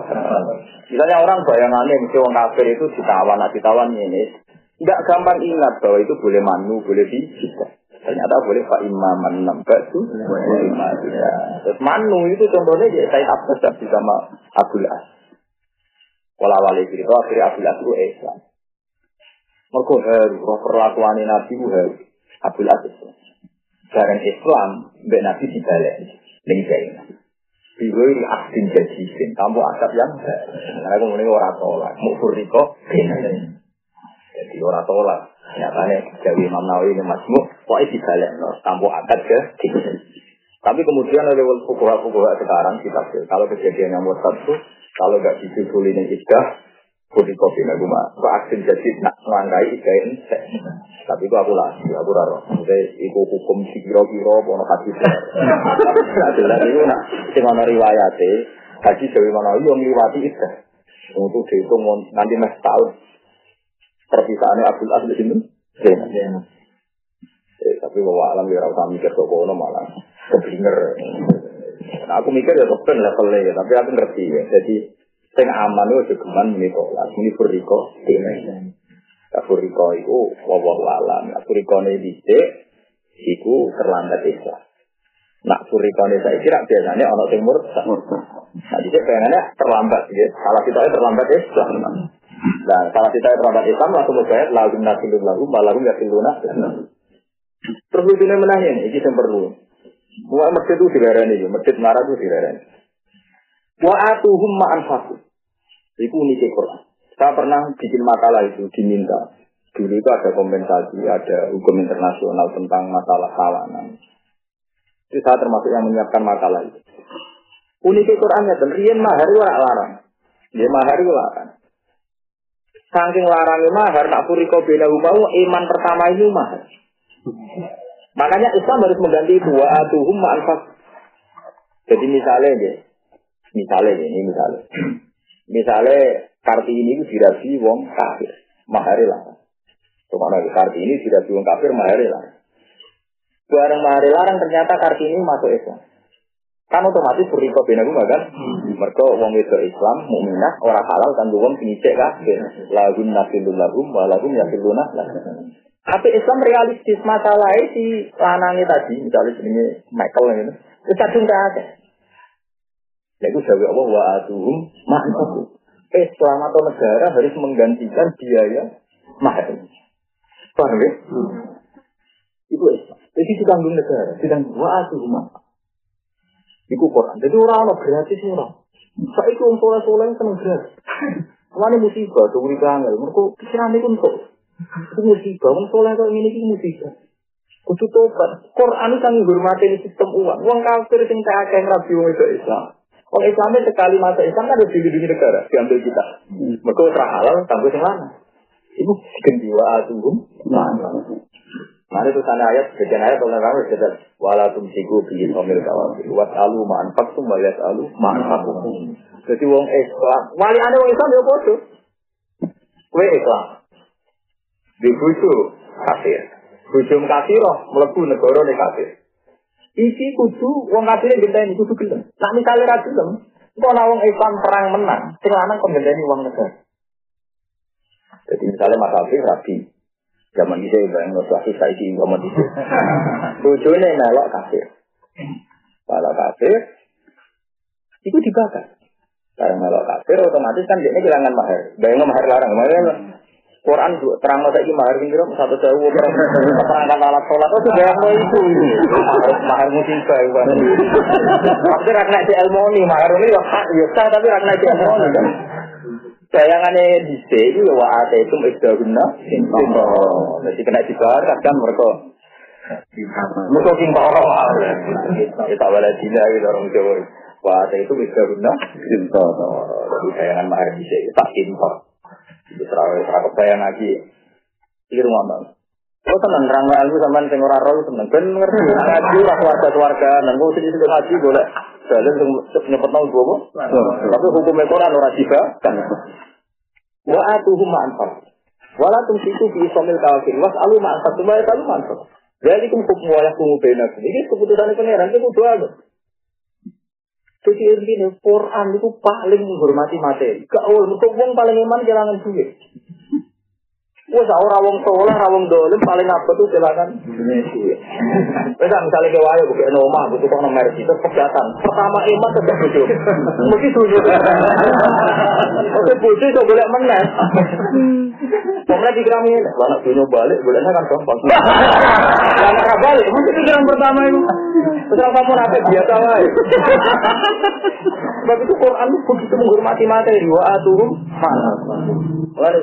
Misalnya orang bayangannya mesti orang kafir itu ditawan, nah ditawan ini. Tidak gampang ingat bahwa itu boleh manu, boleh dijika. Ternyata boleh Pak Imam nambah itu. Terus manu itu contohnya ya saya Abbas tapi sama Abdul As. Walau wali itu akhirnya Abdul As itu Islam. Mereka harus, perlakuan Nabi itu harus. Abdul As Islam. Barang Islam, Mbak Nabi dibalik. Ini saya Biwa ini aksin sin, kamu asap yang Karena aku ini orang tolak, mau furiko, jadi orang tolak. Nyatanya dari Imam Nawawi ini masmu, pokoknya dibalik, kamu akad ke Tapi kemudian oleh fukuha-fukuha sekarang kita kalau kejadian yang murtad itu, kalau gak disusulin idah, Kudi kopi nabi mah, kok aksin jadi nak melangkai ikain Tapi itu aku lah, aku raro. Maksudnya, itu hukum si kiro-kiro, pono hati Nah, jelas itu nak, riwayate, haji dewi mana, iya ngliwati itu. Untuk dihitung nanti mas tahun. Perpisahannya Abdul As di sini. Eh, tapi bawa alam ya rasa mikir kok kono malah keblinger. Nah, aku mikir ya kepen levelnya ya, tapi aku ngerti ya. Jadi Sing aman itu geman ini tolak, ini furiko ini. Ya furiko itu wawah alam. Furiko ini dicek, itu terlambat Islam. Nak furiko ini saya kira biasanya orang timur. Nah dicek pengennya terlambat, ya. Salah kita terlambat Islam. Nah, salah kita terlambat Islam langsung mujahid lagu nasilun lagu malagu yasiluna. Terus itu menanya ini, ini yang perlu. Mulai masjid itu dilarani, masjid marah itu dilarani. Wa atuhum ma'an fakud. Itu unik Quran. Saya pernah bikin makalah itu diminta. Dulu itu ada kompensasi, ada hukum internasional tentang masalah kawanan. Itu saya termasuk yang menyiapkan makalah itu. Unik Qurannya dan rian mahar itu larang. Dia mahar itu larang. Saking larangnya mahar, tak puri kau beda mau iman pertama itu mahar. Makanya Islam harus mengganti wa atuhum ma'anfas. Jadi misalnya deh, misalnya ini misalnya. Misalnya Kartini itu dirabi wong kafir, mahari lah. Ke mana Kartini dirabi wong kafir, mahari lah. Barang mahari larang ternyata Kartini masuk Islam. Kan otomatis beriko bina rumah kan? Hmm. Mereka wong itu Islam, mukminah, orang halal kan wong penyicik kafir. Lagun nasilul lahum, walahum yasiluna Tapi Islam realistis masalahnya si lanangnya tadi, misalnya ini Michael ini, itu kadung. Yaitu jawab Allah wa atuhum ma'anfaku. Islam atau negara harus menggantikan biaya mahar. Paham ya? Itu Islam. Jadi ditanggung negara, ditanggung wa atuhum. Iku Quran. Jadi orang-orang gratis orang. Saya itu untuk soleh yang seneng gratis. Mana musibah, tuh beri kangen. Mereka pikiran itu untuk. Itu musibah, orang soleh kalau ini itu musibah. Kudu tobat. Quran itu kan menghormati sistem uang. Uang kafir yang tak akan rabi itu Islam. Orang Islamnya sekali masa Islam harus dilindungi negara, diambil kita. Hmm. Mereka terah halal, tangguh yang mana? Itu gendiwa atuhum. Nah, itu sana ayat, sekian ayat kalau kamu sudah walatum siku bikin omil kawal. Wat alu ma'an faktum waliat alu ma'an fakum. Jadi wong Islam, wali ada wong Islam ya bodoh. Kue Islam. Di bucu kafir. Bucu kafir melebu negara nih kafir. Iki kudu wong kafir ini kudu gelem. Nah misalnya ra gelem, kok ana wong Islam perang menang, sing lanang kok gendeni wong negara. Jadi misalnya Mas Afif rabi, zaman itu ya bayang Rasul saya di zaman itu. Bojone melok kafir. Kalau kafir, itu dibakar. Karena melok kafir otomatis kan dia kehilangan mahar. Bayang mahar larang, mahar Quran terang masa ini mahar pinggir satu sewu perangkat alat sholat. Oh, itu bayang lo itu? Mahar mahar musibah kan tapi rakna di elmoni mahar ini ya hak ya sah tapi rakna di elmoni kan bayangannya di sini ya wa ate itu guna jadi kena dibayar kan mereka. Mereka sing orang kita wala dina gitu orang Jawa. Wa itu guna jadi bayangan mahar di sini tak impor. itu terawih terawih bayang lagi. Pikir ngomong. Oh tenang, terang ilmu sama sing ora roh tenang. Ben ngerti ngaji ora keluarga keluarga dan kok sini sudah ngaji boleh jalan sing nyepet nang gua. Tapi hukum Quran ora juga kan. Wa atuhum ma'anfar. Wala tumsiku bi somil kafir. Was alu ma'anfar. Cuma ya alu ma'anfar. Jadi kum hukum wa yakum benak. Ini keputusan pangeran itu kudu ada. Jadi intinya Quran itu paling menghormati materi. Gaul, untuk wong paling iman jalangan duit. Wes ora wong soleh, ora dolim paling apa tuh silakan. Wes misalnya ke wayo bukan nomah, butuh kok nomor itu pegatan. Pertama iman tetap bojo. Mesti dulu. Oke bojo itu boleh menang. Pemenang pikiran ini, anak dunia balik, bolehnya kan gampang. Anak balik, mesti pikiran pertama itu. Setelah kamu nanti biasa lah. Sebab itu Quran begitu menghormati materi. Wa aturum mana. Lalu,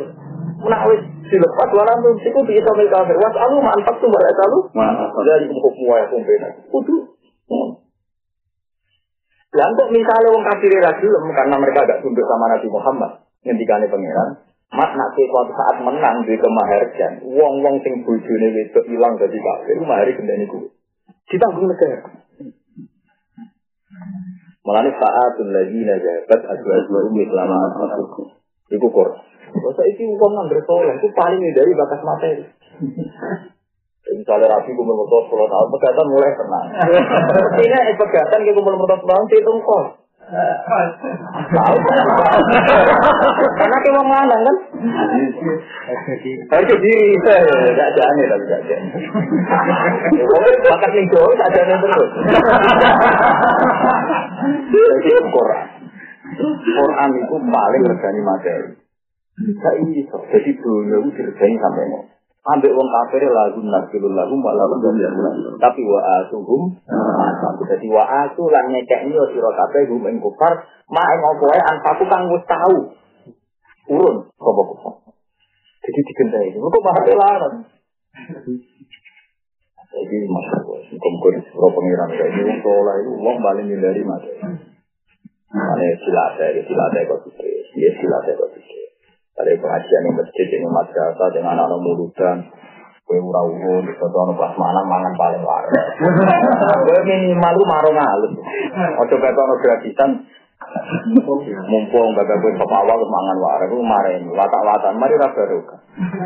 menawis dilepas walam itu bisa kafir. Was alu mantap tuh mereka alu. Dari hukum wa hukum beda. Kudu. Lah kok misalnya wong kafir ra karena mereka agak tunduk sama Nabi Muhammad ngendikane pangeran, mat nak suatu saat menang di kemaharjan, wong-wong sing bojone wedok ilang dadi kafir, mahari gendani kuwi. Ditanggung negara. Mulane saatul ladina jabat adwa-adwa umi selama masuk. Iku Quran. Masa itu uang ngambil soleh itu paling dari bakas materi. Misalnya rapi kumpul motor sepuluh tahun, pegatan mulai tenang. Ini eh pegatan kumpul motor sepuluh tahun, itu kos. Tahu? Karena kita mau mana kan? Diri, gak jane tapi gak jane. Pokoknya bakat nih jauh, gak jane terus. Jadi Quran. Quran itu paling regani materi. Gak iso. Jadi dunia itu diregani sampai mau. Ambil wong kafir lagu nasilul lagu malah Tapi wa asuhum Jadi wa asu lan nyekekni yo sira kabeh gum ing kufar mak ing apa wae anfaku kang wis tahu. Urun apa kufar. Jadi digendai. Kok malah larang. Jadi masalah kumpul pro pengiran kayak ini wong soleh itu wong paling dari mati. Mana silatnya, silatnya kok sih, dia silatnya kok sih. Dari pengajian yang masjid ini madrasah dengan anak muludan. Kue ura urun, anu pas mana mangan paling waras. Kue minimal lu marung halus. Ojo kata anu gratisan. Mumpung baga kue sop awal mangan waras, lu marahin. Watak-watan, mari rasa ruka.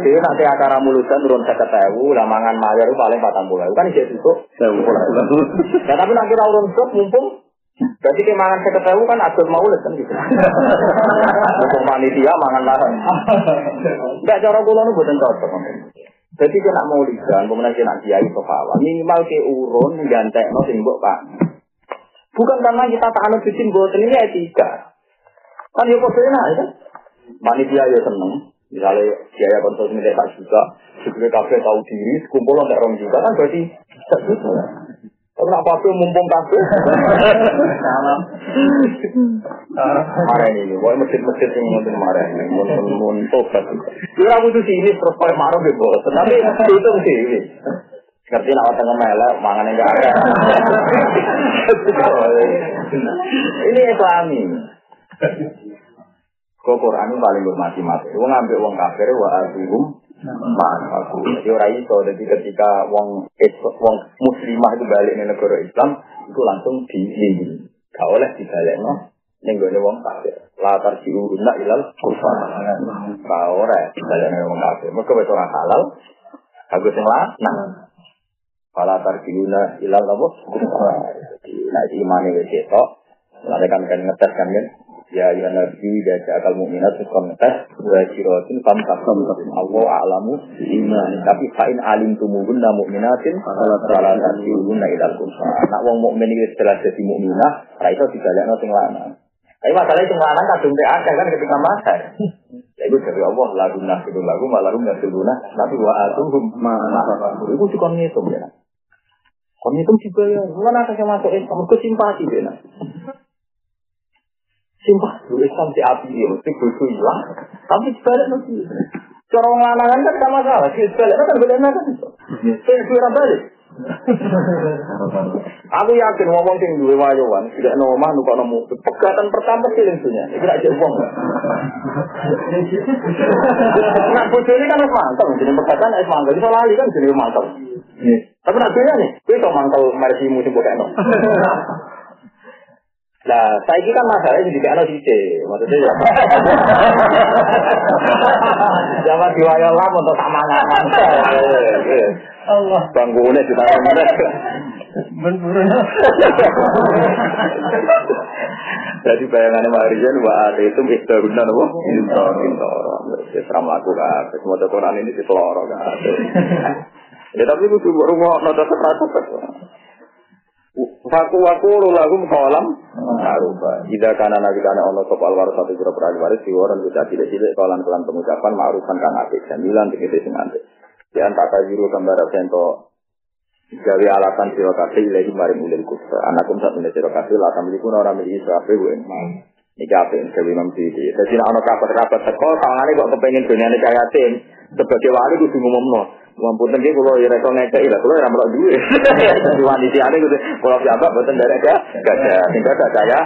Jadi nanti acara muludan turun seket ewu, lah mangan mayar paling patang bulan. Kan isi itu. Ya tapi nanti urun sop mumpung Berarti kayak mangan saya kan atur maulid kan gitu. Untuk panitia mangan larang. Enggak cara kula nu boten cocok. Jadi kena maulidan, kemudian kena kiai kefawa. Minimal ke urun gantek no simbok pak. Bukan karena kita tak anut bikin boten ini etika. Kan ya kok enak ya. Panitia ya seneng. Misalnya biaya konsumsi tak juga, juga kafe tahu diri, kumpul untuk orang juga kan berarti tak juga. Tapi nak pakai mumpung. Salam. Marah ini, boy masjid-masjid yang mungkin marah ini, mungkin untuk tapi. Dia butuh sini terus pakai marah gitu, tapi itu sih. Ngerti nak tengah melek, mangan enggak ada. Ini Islami. Kok Quran paling bermati-mati. Wong ngambil wong kafir wa azihum aku. Jadi orang itu, jadi ketika wong wong muslimah itu balik ke negara Islam, itu langsung dilindungi. Gak oleh dibalik no. Nenggone wong kafir. Latar diuruna ilal kufar. Gak oleh dibalik wong kafir. Mereka wis ora halal. Aku sing nah. Fala tarjiuna ilal? Kufar. Nah, imane wis ketok. Lalu kan kan ngetes kan kan. Ya ya nabi dan akal mukminat kontes wa sirotin kam kam Allah alamu iman tapi fa'in alim tumuhun na mukminatin salah tasihun na ilal kufa nak wong mukmin iki setelah jadi mukminah ra iso dibalekno sing lanang. Tapi masalah itu lanang kadung akeh kan ketika ya itu dari Allah lagu nasidu lagu malahum nasiduna tapi wa atuhum ma itu juga ngitung ya kon ngitung dibayar? Mana kasih masuk Islam kesimpati ya Sumpah, lu Islam di api ya, mesti bosu hilang. Tapi sebalik mesti. Cara lanangan kan sama salah, si sebalik kan beda kan. Saya suara balik. Aku yakin ngomong sing duwe wayowan, tidak ana omah nuka nemu. Pegatan pertama sih lensunya. Iki rak jek wong. Nah, bojone kan wis mantep, jenenge pegatan wis mantep. Iso lali kan jenenge mantep. Tapi nak nih, kowe iso mantep mersimu sing bodekno. Nah, saya ini kan masalahnya di anak sih, maksudnya ya. Jangan diwayal lah untuk sama ngaman. Allah. Bangunnya tangan mana? Benar. Jadi bayangannya Pak Rizal, wa ada itu bisa guna nopo. Intor, intor. Seram laku kan. Semua Quran ini diseloro kan. Ya tapi itu rumah nota seperti Faku waku lagum kolam ma'rufa. Jika karena nabi karena ono sop alwar satu jero perali waris diworan bisa tidak tidak kolam kelan pengucapan ma'rufan kan apik sembilan tiga sing antik. Di antara juru gambar sento gawe alasan sira kabeh ilahi maring ulil kusta. Anakum satu ne sira kabeh la tamliku ora miliki kabeh wen. Iki apik gawe Imam Siti. Dadi nek ana kabar-kabar teko tangane kok kepengin dunyane kaya tim sebagai wali kudu ngumumno. Mampun tengki kalau ya rekor ngekei lah, kalau ya melok duit. Wani si ane gitu, kalau siapa buatan dari gak, gak ada, tinggal gak saya.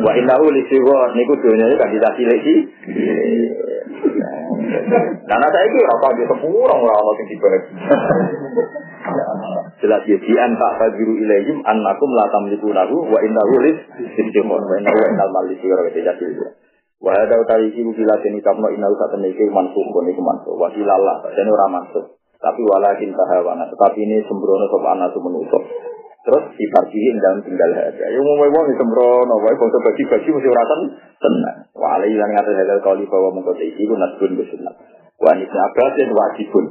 Wa innahu lisiwa, niku dunia kan bisa sileki. Karena saya itu rokok di sepuluh orang orang yang dibalik. Jelas ya, di anta fajiru ilayhim annakum la tamliku lahu wa innahu lis sibjimon wa innahu wa innal malisi wa rahmati jadil. Wa hadha utawi ibu bila sini kapno innahu saat temeke mansuh kon iku mansuh. Wa hilallah, dan ora mansuh. Tapi walakin tahawana. Tetapi ini sembrono sopa anak menutup. Terus diparkihin dalam tinggal harga. Ya mau mau sembrono, wae bangsa bagi-bagi mesti uratan tenang. Wala yang ngatur halal kali bahwa mengkota iki ku nasbun besunat. Wa nisna abbas dan wajibun.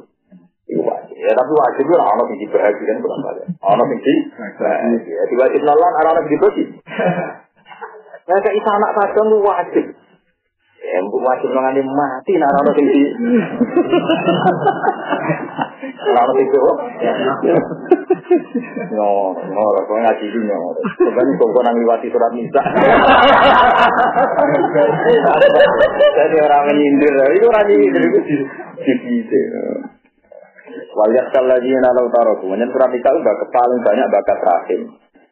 Itu wajib. Ya tapi wajib itu orang yang dibahagiakan bukan balik. Orang yang dibahagiakan. Ya diwajib nalan, orang yang dibagi. Ya kayak anak kadang wajib. Ya, wajib mengani mati nah orang sing di. Orang sing kok. No, no, kok ngaji iki no. Kan kok kok nang liwati surat nisa. Jadi orang menyindir, itu orang menyindir itu di di. Waliat lagi nalau taruh, kemudian surat nisa udah paling banyak bakat rahim.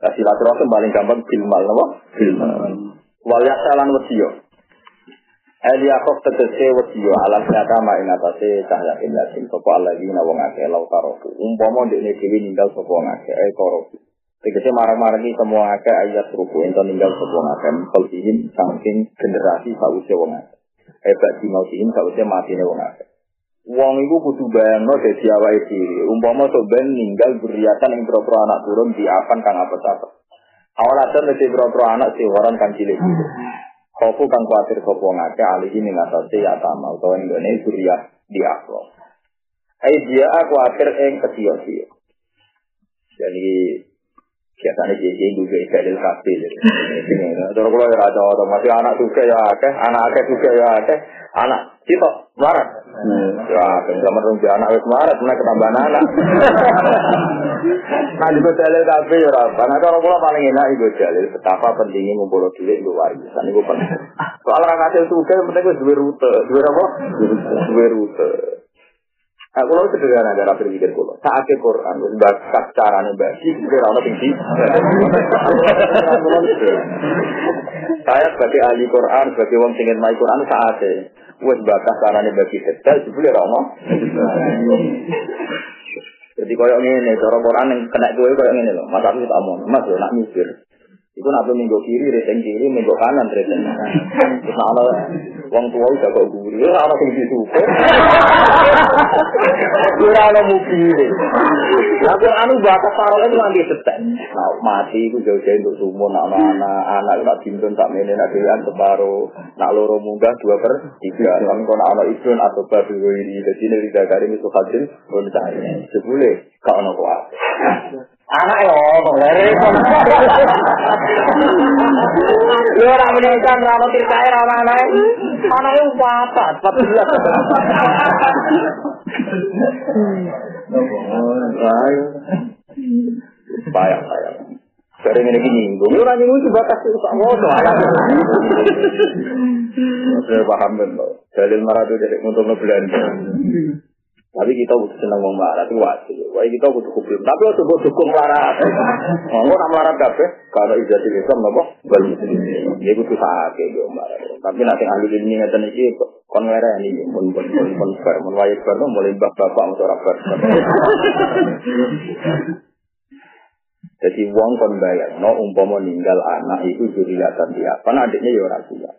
Silaturahim paling gampang filmal, apa? Filmal. Waliat salan wasiyo. Eliakof tegese wediyo alam nyata ing atase cahya ilasin sapa alladzina wong akeh lau tarofu. Umpama ndekne dhewe ninggal sapa wong akeh e korofu. Tegese marang-marangi semua akeh ayat ruku ento ninggal sapa wong akeh saking generasi sawise wong akeh. Hebat di mautihim sawise matine wong akeh. Wong iku kudu bayangno dadi awake dhewe. Umpama sok ben ninggal beriatan ing pro anak turun di akan kang apa-apa. Awal ada mesti pro anak sih orang kang cilik-cilik. Kofu kang kuatir sopo ngake alihi ning atase ya tama utawa nggone surya di aklo. Ai dia aku akhir ing kesiyo-siyo. Jadi biasanya dia dia juga dalil kafe. Terus kalau ya orang masih anak juga ya akeh, anak akeh juga ya akeh, anak kita marat. Ya, zaman rumpi anak wis marat, mana ketambahan anak. Nah, juga dalil kafe ya apa? Nah, kalau pulang paling enak itu dalil betapa pentingnya ngumpul duit itu warisan itu penting. Soal orang hasil juga yang penting itu dua rute, dua apa? Dua rute. Nah, kalau sederhana cara berpikir kalau saat ke Quran, bakat caranya bagi, kira orang tinggi. Saya sebagai ahli Quran, sebagai orang tinggi main Quran saatnya, wes bakat caranya bagi detail, sebelum orang Jadi koyok ini, cara Quran yang kena gue koyok ini loh. Mas aku tak mau, mas lo nak mikir. Itu nak minggu kiri, reseng kiri, minggu kanan, reseng kanan. Ada wong tua udah kok guri, ya ada yang disuka. Kira ada mukir. Tapi anu bakat parol itu nanti setek. Nah mati itu jauh-jauh untuk sumur, nak anak, anak tak bintun, tak menen, nak dewan separuh, nak loro munggah dua per tiga. Kan kalau anak ibun atau babi ini, jadi ini tidak kari itu hasil, pun saya. Sebule, kau anak kuat. anak lo bener lo ora muni kan ra mesti kae ra ana anak anak yo papa tapi lu Bayar, bayar. Sering ini gini, gue ngurang ini kasih usah ngotong. Maksudnya paham kan, Dalil marah jadi untuk belanja. Tapi kita butuh senang ngomong marah itu wajib. Wah kita butuh hukum. Tapi waktu butuh dukung marah. Ngomong nak marah kafe. Kalau ijazah Islam nopo bal muslimin. Dia butuh sakit gitu marah. Tapi nanti ahli ini ngeten iki kon ngere ini pun pun pun pun bar mun wae bar mulai bab bapak ora bar. Jadi wong kon bayar, no umpama ninggal anak itu juriyatan dia. Karena adiknya ya orang tua.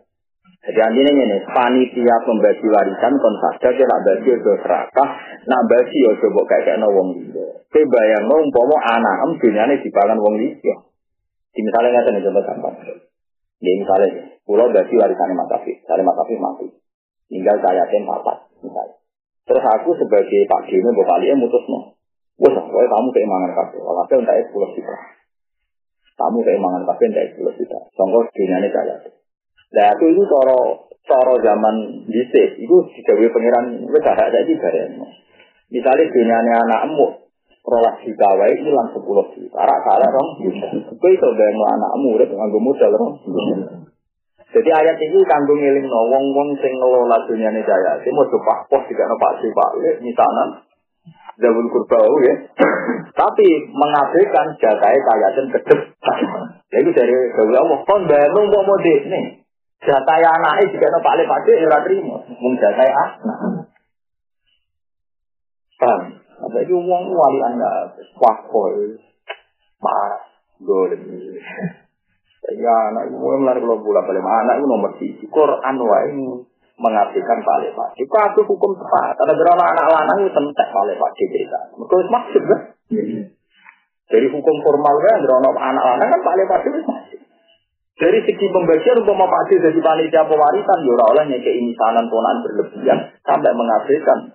Jadi artinya ini, panitia pembagi warisan kon saja kita bagi ke serakah, nak bagi ya coba kayak kayak wong liya. Kowe bayang mau umpama anak em dunyane dipangan wong liya. Di misalnya ngeten contoh gampang. Ya misalnya, pulau bagi warisan Mas Afif, misalnya Mas Afif mati. Tinggal saya tem papat, misalnya. Terus aku sebagai Pak Dino, Bapak Lia mutus no. Wah, pokoknya kamu keimangan kabeh. Walhasil entek 10 juta. Kamu keimangan kabeh entek 10 juta. Songko dunyane saya. Nah, aku itu cara cara zaman dhisik itu digawe pangeran wis ada saiki bareng. Misalnya dunyane anakmu rolas juta wae hilang 10 juta. Ora salah rong. Kowe iso bayang anakmu urip nganggo modal rong. Jadi ayat ini kanggo ngelingno wong-wong sing ngelola dunyane jaya. Sing mau pak pos dikana Pak Si Pak misalnya Zawul kurbau ya. Tapi mengabaikan jagai kayatin kedep. Jadi dari Zawul Allah, kon bangun mau mau nih. Jatai anaknya juga no pak lepak dia ya terima. Mung jatai anak. Paham? Apa itu uang wali anda wakol marah golem. Ya anak itu mulai kalau bulan balik anak itu nomor tiga. Quran wae mengabdikan Pak Lepak. Itu aku hukum tepat. Ada berapa anak lanang itu tentek Pak Lepak cerita. Mereka maksud kan? Dari hukum formal kan, berapa anak lanang kan Pak Lepak itu masih. Dari segi pembagian untuk Pak dari panitia pewarisan, ya oleh nyeke imisanan ponaan berlebihan sampai mengabdikan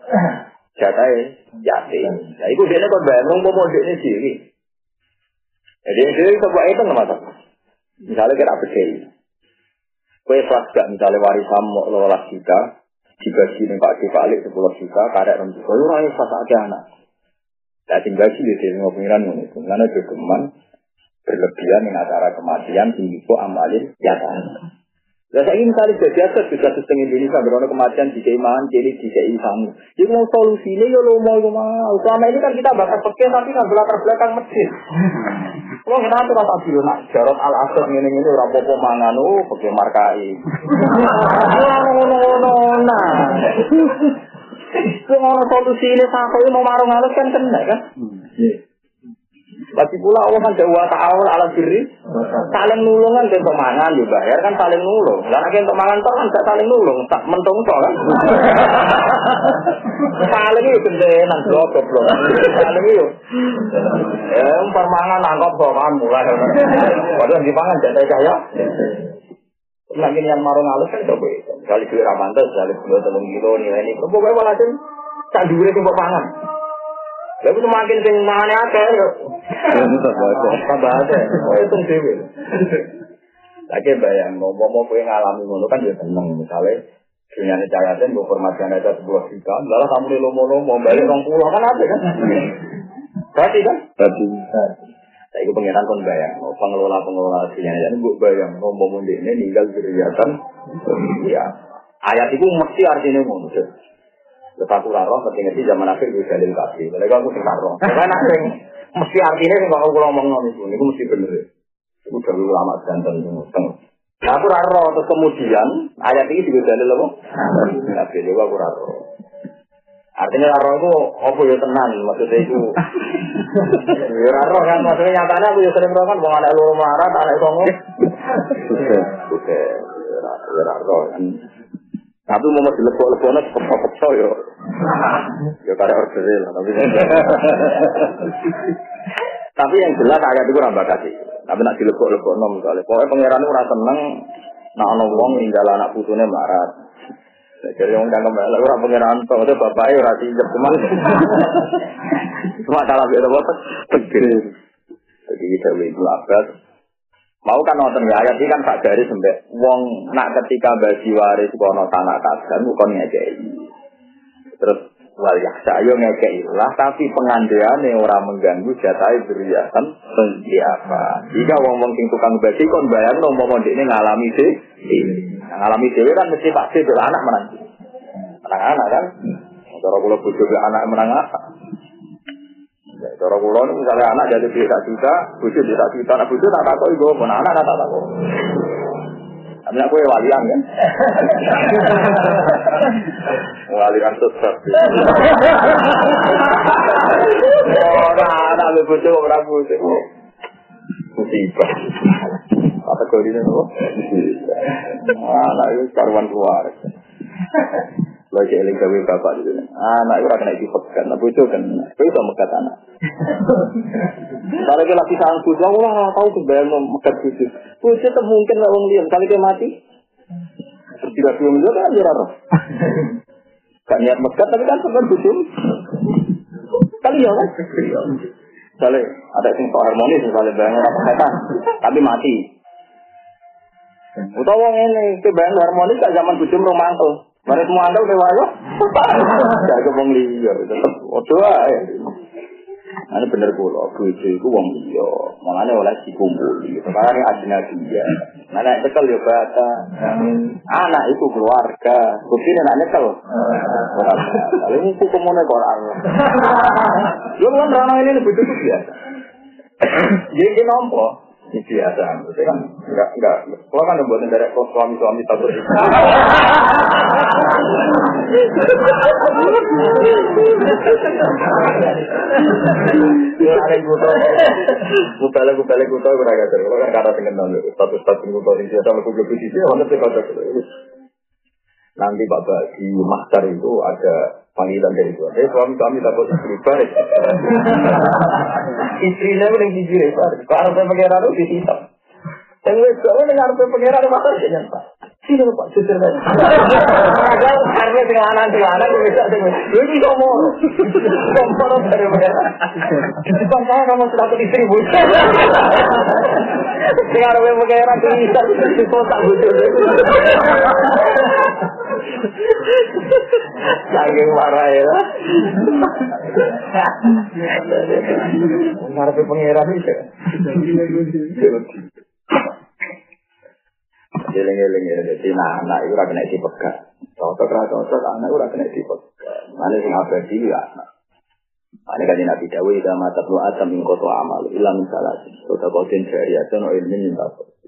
jatai yatim. Nah itu dia kan bayar mau dia sendiri. Jadi dia sebuah itu nggak masalah. Misalnya kita begini. Kue gak misalnya warisan mau lolas juta, dibagi nih Pak Balik sepuluh juta, karek rong juta, pas aja anak. Nah tinggal sih di sini itu, karena jogeman berlebihan dengan acara kematian, kok amalin ya kan. Ya saya ingin kali jadi biasa juga sistem Indonesia berona kematian di keimahan jadi di keimahan. Jadi mau solusinya ya lo mau mau. Selama ini kan kita bakal pakai tapi kan belakang belakang masjid. Kalau kita tuh rasa biru nak jarot al asad ini ini orang popo mangan oh pakai markai. Ngono nah. Kalau solusi ini sampai mau marung halus kan kena kan. Lagi pula Allah kan jauh ta'awul ala diri. Saling nulung kan untuk mangan juga bayar kan saling nulung. Lah nek untuk mangan tok kan gak saling nulung, tak mentung tok kan. saling itu gendenan goblok goblok. Saling itu. Eh permangan nangkop kok kamu lah. Padahal dipangan jatah kaya. Lagi yang marung halus kan coba itu. Kali duit ramantes, kali dua telung kilo nilai ini. Pokoknya walhasil tak duit itu pangan. Lalu semakin sing mangane akeh yo. Tambah akeh. Oh itu dhewe. Lagi bayang, mau mau kowe ngalami ngono kan ya seneng misalnya dunia ini cahayatin, gue hormati aja sebuah juta, lalu kamu di lomo-lomo, balik orang pulau kan ada kan? Berarti kan? Berarti. Saya itu pengiran kon bayang, pengelola pengelola dunia ini gue bayang, mau mau ini meninggal juriatan, ya ayat itu mesti artinya ngono. Terus aku ketika di zaman akhir gue dalil kasih. Mereka aku sing roh. Karena sing mesti artinya sing kalau aku ngomong ngomong itu, itu mesti bener. Itu dari ulama jantan itu. Nah, aku roh terus kemudian ayat ini juga dalil apa? Tapi juga aku roh. Artinya roh itu apa ya tenan maksudnya itu. Ya roh kan maksudnya nyatanya aku ya sering roh kan mau anak lu melarat, anak songo. Oke, ya roh kan. Tapi mau masih lebok-lebok nak pekso yo. Ya karena order lah. Tapi tapi yang jelas ayat itu rambah kasih. Tapi nak dilebok-lebok nom misalnya. Pokoknya pangeran itu rasa seneng. Nak ono wong tinggal anak putune marat. Jadi yang kan kembali orang pangeran tuh itu bapaknya ora tinjek cuman cuma salah beda apa tegir. Jadi kita itu abad Mau kan nonton ya ayat ini kan tak dari sampai wong nak ketika bagi waris kono tanah kasgan bukan ngekei. Terus wal yaksa ayo ngekei lah tapi pengandiane orang mengganggu jatai beriasan apa. Jika wong wong sing tukang bagi kon no mau ini ngalami sih. Ngalami sih kan mesti pasti anak menanti. Anak-anak kan. Cara kula bojo anak menang apa? Ya, cara kula misalnya anak jadi duit sak juta, bojo duit sak juta, anak bojo tak takoki gue, pun anak tak takok. Tapi aku walian kan. walian sesat. Ora anak le bojo ora bojo. Musibah. Kategori ini apa? Anak itu karuan keluar. Lagi eling gawe bapak itu. Anak itu kena dipegat, nah bojo kan, itu bisa megat anak. Kalau kita lagi sang bojo, tahu kebayang mau megat bojo. Bojo itu mungkin lah orang liam, kali dia mati. Tidak belum juga kan jurah Gak niat megat, tapi kan sebenarnya bojo. Kali ya kan? Misalnya ada yang harmonis, misalnya bayangin apa setan, tapi mati. Utawa ini, kebayang harmonis gak zaman bojo romantis. Mari semua anda udah wayo. Gak kebong liya. Waduh ae. Ini bener kula, bojo iku wong liya. Mulane oleh dikumpuli. Sekarang ini adina dia. Nah, nek cekel ya bata. Anak itu keluarga. Bukti nek nyekel. Kalau ini hukumnya Quran. Lu kan rana ini bojo biasa. Jadi nompo. Ini biasa, maksudnya kan enggak enggak. Kalau kan buat dari suami suami satu itu. Ya ada kuto, kupele kupele kuto kurang ajar. Kalau kan kata dengan nol, satu satu kuto ini biasa aku belum sisi, mana sih kata Nanti bapak di maktar itu ada panggilan dari Tuhan. Eh suami kami takut istri balik. Istrinya yang dijiri balik. Kalau saya pengiran itu dihisap. Yang wes kau dengar apa pengiran itu mata dia nyata. Sini pak jujur. Karena dengan anak dengan anak gue bisa dengan. Lu ini ngomong. Ngomong dari pengiran. Di depan saya kamu satu istri bu. Dengar apa pengiran itu bisa di kota bujur. Saking marah ya. Ngarepe pangeran itu. Eling-eling ya, jadi nah, anak itu kena dipegat. Cocok ra cocok, anak itu kena dipegat. Mana sing abadi ya anak. Ah, Ane kan nabi dawe ida mata tu asam ing koto amal ilam misalnya sih. Kota kau tin ferry aja no ilmu ini?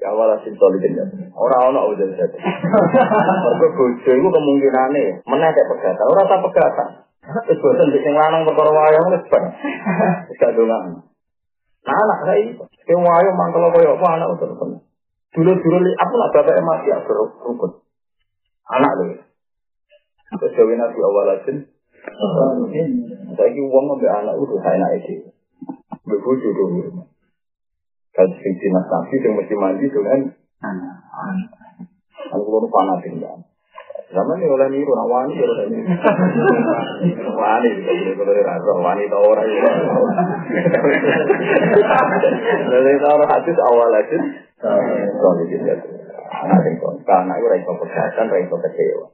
Ya wala sih tali dengar. Orang orang udah bisa. Orang kecil itu kemungkinan nih menaik pegatan. Orang tak pegatan. Itu bosan di sing lanang perkara wayang wis ben. Wis kadungan. Nah anak saya itu sing wayang mantel apa anak utuh. Dulu-dulu aku lah bapak emak ya rukun. Anak lho. Kecewina di awal aja. Ini uang ngambil anak itu saya naik itu. Begitu dulu. Kalau sing yang mesti mandi itu kan. Aku baru fanatik kan. Zaman ini oleh niru, nak wani ya oleh niru. Wani boleh boleh rasa, wani tau orang ya. Lalu itu orang hadis awal hadis. Soalnya gitu. Anak yang karena itu raiso kesehatan, raiso kecewa.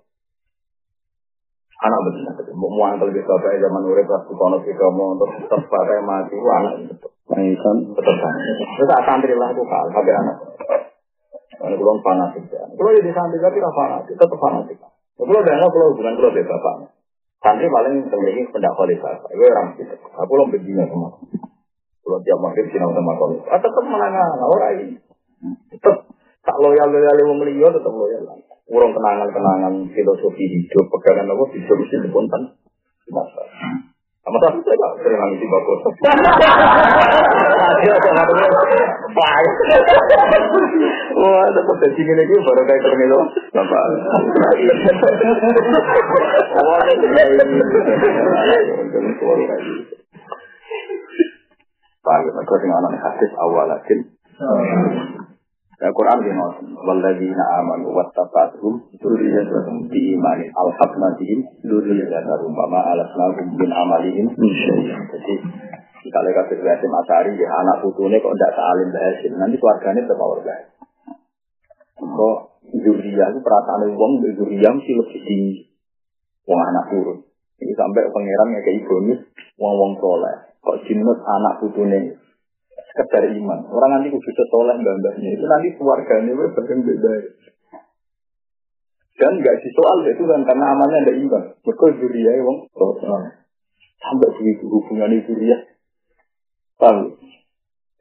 Anak betul, mau muangkel di bapak zaman urip pas kono kita mau untuk tempat mati, wah anak betul. Betul kan. Terus santri lah tuh kal, tapi anak. Kalau belum fanatik ya. Kalau jadi santri tapi tidak fanatik, tetap fanatik. Kalau udah nggak kalau hubungan kalau beda bapak. Santri paling terjadi pendak kualitas. Itu orang gitu. Aku belum begini sama. Kalau tiap maghrib sinau sama kau. Ah tetap menangan orang ini. Tetap tak loyal loyal yang melihat tetap loyal. Urung kenangan-kenangan filosofi hidup, pegangan apa bisa mesti dipontan. Masa. Sama tapi saya gak sering nangis di bagus. Wah, tetap jadi gini lagi baru kayak ketemu itu. Bapak. Pak, mereka dengan anak hadis awal lakin. Ya Quran di ngoten, walladzina amanu wattaqatuhum dzurriyyatuhum bi imanin alhaqna bihim dzurriyyatahum wa ma alasnahum min amalihim min syai'. Jadi kalau kata Hasim Asari ya anak putune kok ndak salim Hasim, nanti keluarganya tetap baik. Kok dzurriyyah itu perasaan wong dzurriyyah mesti lebih tinggi. Wong anak turun. Ini sampai pangeran kayak bonus wong-wong soleh. Kok jinut anak putune sekedar iman. Orang nanti kudu setoleh mbak-mbaknya itu nanti keluarganya bareng beda. Dan nggak soal itu kan karena amannya ada iman. Mereka ya wong sampai begitu hubungan itu ya. Paham?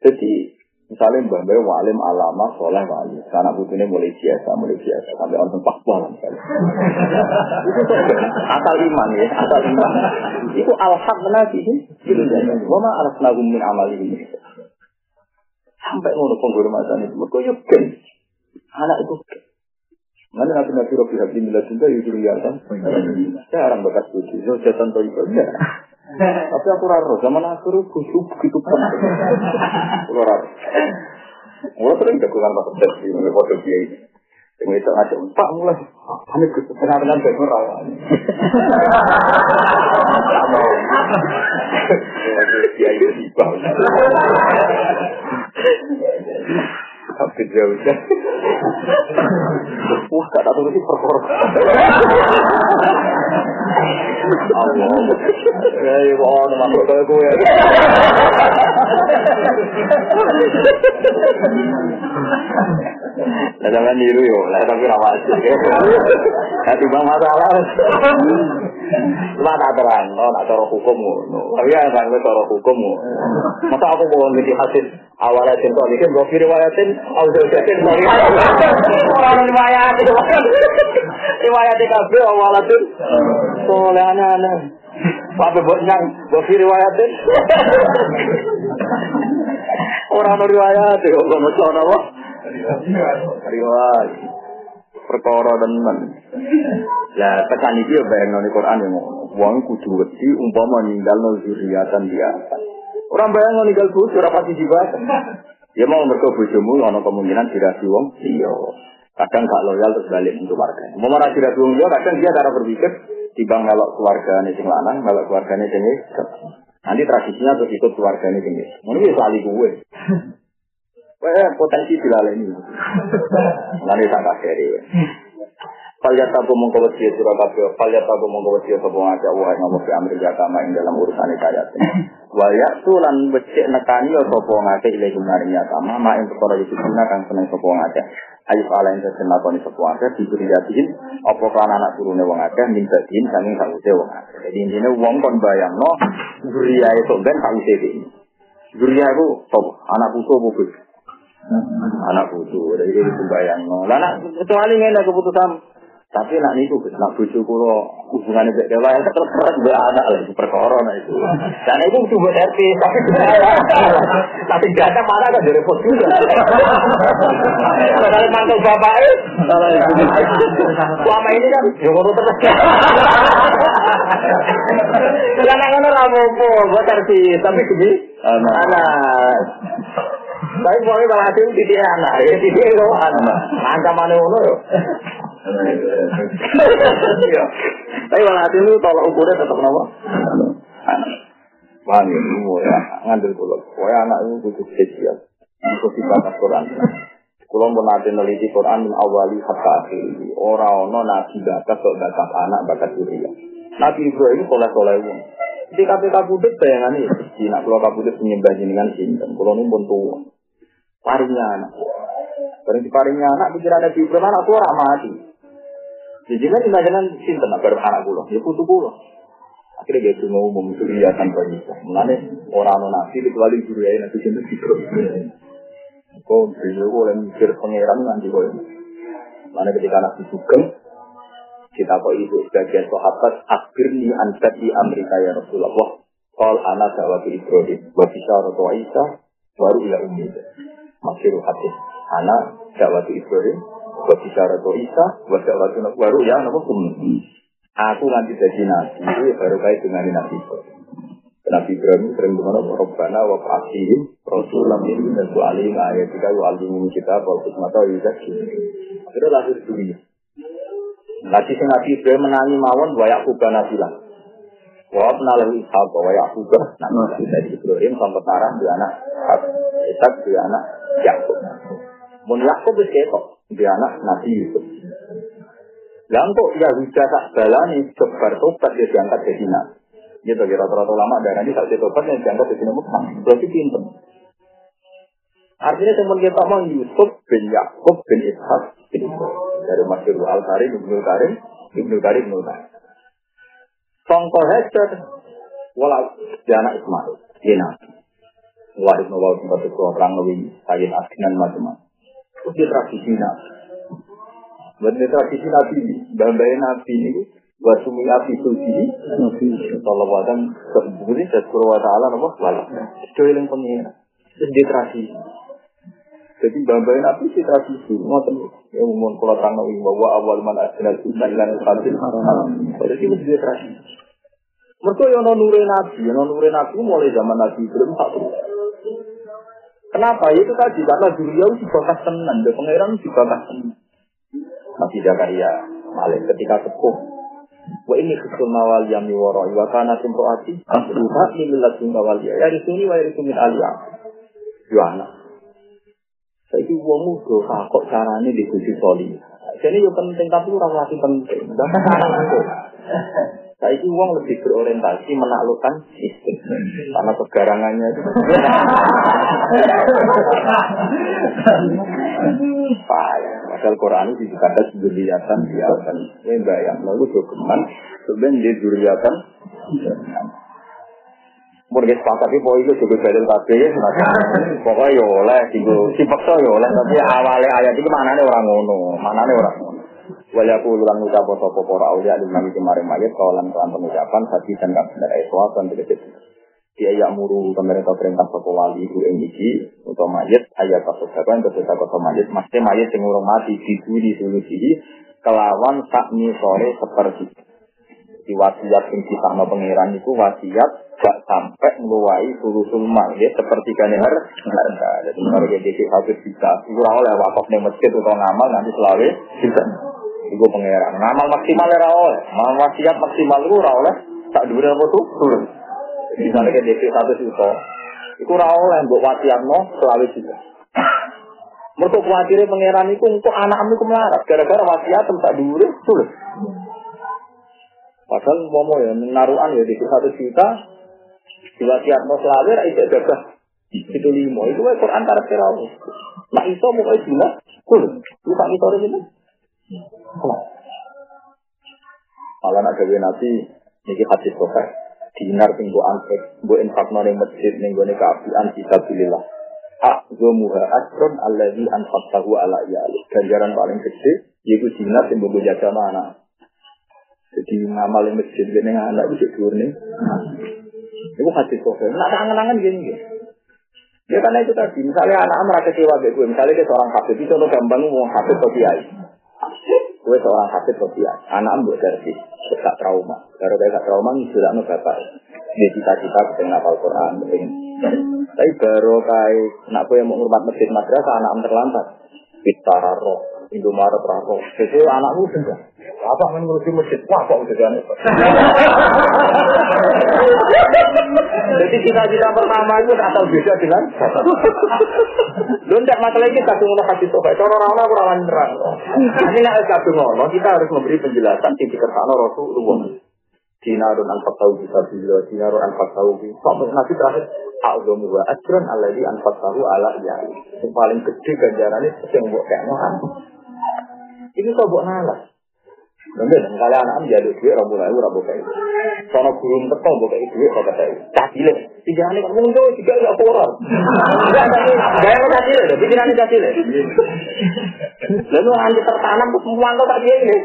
Jadi misalnya mbak mbak walim alama soleh wali, karena butuhnya mulai biasa, mulai biasa sampai orang tempat malam itu asal iman ya, asal iman. Itu alhaq nabi sih. Wama nagum min amali ini. Sampai ngono penghormatan itu. Mereka yuk Anak itu Mana nabi nabi Robi Habib Mila juga ya zuriatan. Jarang bakat suci. Zuriatan toh itu enggak. Tapi aku raro zaman akhir khusyuk begitu kan. Aku raro. Mulai sering jagoan pas sesi ini foto dia ini. Yang itu aja, Pak mulai, kami ke itu tiba. Tapi dia udah. Wah, tak tahu itu perkara. Allah. Ya, wah, nama perkara gue. Lah sampean niru yo, lah tapi ora wajib. Hati bang masalah. Cuma tak terang, no, nak cara hukum ngono. Tapi kan kan cara hukum Masa aku mau ngerti hasil awalnya cinta kan gue riwayatin, jatin dari orang riwayat riwayat TKB awalnya tuh soleh aneh-aneh. Sampai buat nyang, gue riwayatin. Orang riwayat, kok nggak mau apa? riwayat perkara tenan lah tekan iki yo bayang nang Quran yo wong kudu wedi umpama ninggalno zuriatan dia orang bayang ninggal bojo ora pasti dibahas ya mau mergo bojomu ana kemungkinan dirasi wong iya. Kadang gak loyal terus balik untuk warga. Mau marah dirasi wong iya kadang dia cara berpikir timbang melok keluargane sing lanang melok keluargane sing nanti tradisinya terus ikut keluargane sing ini soal gue Eh, potensi dilaleni. Nanti tak kasih Kalian tabu mengkawat dia surah kabeh, kalian tabu mengkawat dia sapa ngajak wae ngomong di Amerika kama ing dalam urusan kayat. Wa ya tulan becek nekani ya sapa ngajak ile maring ya kama ma ing perkara iki seneng kang seneng sapa ngajak. Alif ala ing sesen lakoni sapa ngajak diberi yakin apa kan anak turune wong akeh minta din sanging sawise wong akeh. Jadi intine wong kon bayangno zuriya itu ben sawise iki. Itu sapa? Anak putu apa anak bucu dari itu sembayang lah nak kecuali ini keputusan. Tapi nak niku nak bucu kulo hubungannya bek dewa itu terus be anak lagi perkara nah itu. Dan itu butuh buat RT tapi tapi gak mana kan jadi repot juga. Kalau mantul bapak selama ini kan ya ngono terus. Karena ngono ramu buat RT tapi gini. Anak tapi pokoknya kalau hasil titik anak, ya titik itu anak. Ancaman itu loh. Tapi kalau hasil itu tolak ukurnya tetap nama. Paham ya, ya, ngambil pulau. Pokoknya anak itu butuh spesial. Itu sifat Quran. Kalau mau nanti neliti Quran min awali hatta akhiri. Orang-orang nabi bakat, bakat anak, bakat diri. Nabi Ibrahim soleh-soleh Jadi KPK Budut bayangan ini, Cina kalau kabudut menyembah jenengan sinten, kalau ini pun tua. Paringnya anak. Bareng di paringnya anak, pikiran Nabi Ibrahim anak tua mati. Jadi kan jangan sinten agar anak kula, ya putu kula. Akhirnya dia cuma umum surya tanpa bisa. Mengenai orang non nabi kecuali surya nabi sinten Ibrahim. Kau beliau oleh mikir pangeran nanti kau Mana ketika nabi sugeng, kita kok itu sebagian sahabat akhirnya ansat di Amerika ya Rasulullah. Kal anak dawat Ibrahim, wa bisyaratu Isa, baru ila ummi. Masih hadis. Anak dawat Ibrahim, wa bisyaratu Isa, wa dawat baru ya nama ummi. Aku nanti jadi nabi, itu baru kait dengan nabi Nabi Ibrahim sering berkata, Rabbana wa fa'asihim Rasulullah min nasu alim ayatika wa alimun kita wa hikmata wa yuzaki. Itu lahir dunia. Lagi sing Nabi Ibrahim menangi mawon wa Yakub nabilah. Wa nalahu Ishaq wa Yakub nabilah. Dari Ibrahim di anak Ishaq di anak Yakub. Mun Yakub wis ketok di anak Nabi Yusuf. Lah kok Yahuda tak balani sebar tobat dia diangkat jadi nabi. Ya rata-rata ulama darah ini tak tobat yang diangkat jadi nabi. Berarti pinter. Artinya teman kita mau Yusuf bin Yakub bin Ishak dari Masyur Al Karim Ibnu Karim Ibnu Karim Ibnu Karim. Songko Hester walau dia anak Ismail dia nabi. Wah itu nabi tempat itu orang lebih sayid asinan macam-macam. Itu tradisi nabi. Benar tradisi nabi ini, bambain nabi ini buat sumi api suci nabi sallallahu alaihi wasallam kemudian dan surah taala apa wala itu yang pengira itu tradisi Jadi bambai nabi si tradisi, ngoten ya umum kalau tanggung bahwa awal mana asal sunnah lan fadil haram. Jadi itu dia tradisi. Mereka yang nure nabi, yang nure nabi mulai zaman nabi belum tak Kenapa? Itu tadi karena Zuriya itu bakas tenan, dan pangeran itu bakas tenan. Nabi Zakaria, Malik ketika sepuh, Wa ini kesul mawal yang miwara wa kana timroati asluha min ladun mawal ya risuni wa risuni aliyah. Yo Saiki wong dosa kok carane di Gusti Soli. Jadi yo penting tapi ora lagi penting. Saiki uang lebih berorientasi menaklukkan sistem karena kegarangannya itu. Payah. Padahal Quran itu dikata duriatan biasan. Ini bayang lalu dokumen sebenarnya di duriatan. Mungkin sepakat itu itu juga dalil kabeh ya. Pokoknya ya oleh, si paksa ya oleh. Tapi awalnya ayat itu mana orang ngono, mana orang ngono. Walaku ulang ucap sopo para aulia di nami kemarin mayat kawalan kawan pengucapan hati dan kang benar eswa dan tidak dia yang muru pemerintah perintah sopo wali itu yang iki untuk mayat ayat kasus apa yang ketika kota mayat mesti mayat yang urung mati di di solusi kelawan tak sore seperti di wasiat yang kita pangeran itu wasiat gak sampai meluai sulusul mayat seperti kan harga jadi kalau jadi satu juta kurang oleh wakaf di masjid atau ngamal nanti selalu bisa Iku pangeran. Ngamal maksimal ora oleh. Mal wasiat maksimal ora oleh. Tak dhuwur apa tuh? Turun. Misalnya kayak DP satu juta. Ora oleh mbok wasiatno selawe juta. Mereka khawatirnya pangeran itu untuk anak itu melarat. Gara-gara wasiat tak dhuwur turun. Padahal mau ya naruhan ya di satu juta. Diwasiat mau selawe ra gagah. Itu lima. Itu kan Quran karakter Allah. Nah itu mau itu lah. Turun. Lu tak itu Malah nak gawe nabi niki hadis sahih dinar sing go angkat go infakno ning masjid ning gone kaapian fisabilillah. Hak go muha asron alladzi anfaqtahu ala iyali. Ganjaran paling gede yaiku dinar sing go jaga mana. Jadi ngamal ning masjid gene anak itu dhuwur ning. Iku hadis sahih. Nak angen-angen gini. Ya karena itu tadi, misalnya anak merasa kecewa gue, misalnya dia seorang hafid, itu contoh gampang mau hafid atau kiai. Gue seorang hafid kok dia, anak buat dari gak trauma. Kalau kayak gak trauma, sudah nu bapak. Dia cita-cita pengen ngapal Quran. Tapi baru kayak nak gue mau ngurmat masjid madrasah, anak terlantar. Bicara roh, Indomaret roh. Jadi anakmu sudah. Apa yang ngurusi masjid? Wah, kok udah aneh. Jadi cita-cita pertama itu asal beda dengan Lu tidak masalah ini kadung ngono hadis sobat. Cara orang orang kurang terang. Ini nak kadung ngono, kita harus memberi penjelasan di dikersano Rasulullah. Dinarun anfak tahu bisa bila, dinarun anfak tahu bisa. Nanti terakhir, A'udhamu wa ajran anfak tahu ala ya. Yang paling gede ganjarannya yang buat kayak Ini kok buat nalas. Nanti dan kali anak menjadi duit rabu lalu rabu kayu. Sono gurung teko buka itu duit kata kayu. Cacile. Tiga hari kamu ngomong tiga gak koran. Gaya mau cacile, pikirannya cacile. Lalu nanti tertanam terus memantau tak dia ini.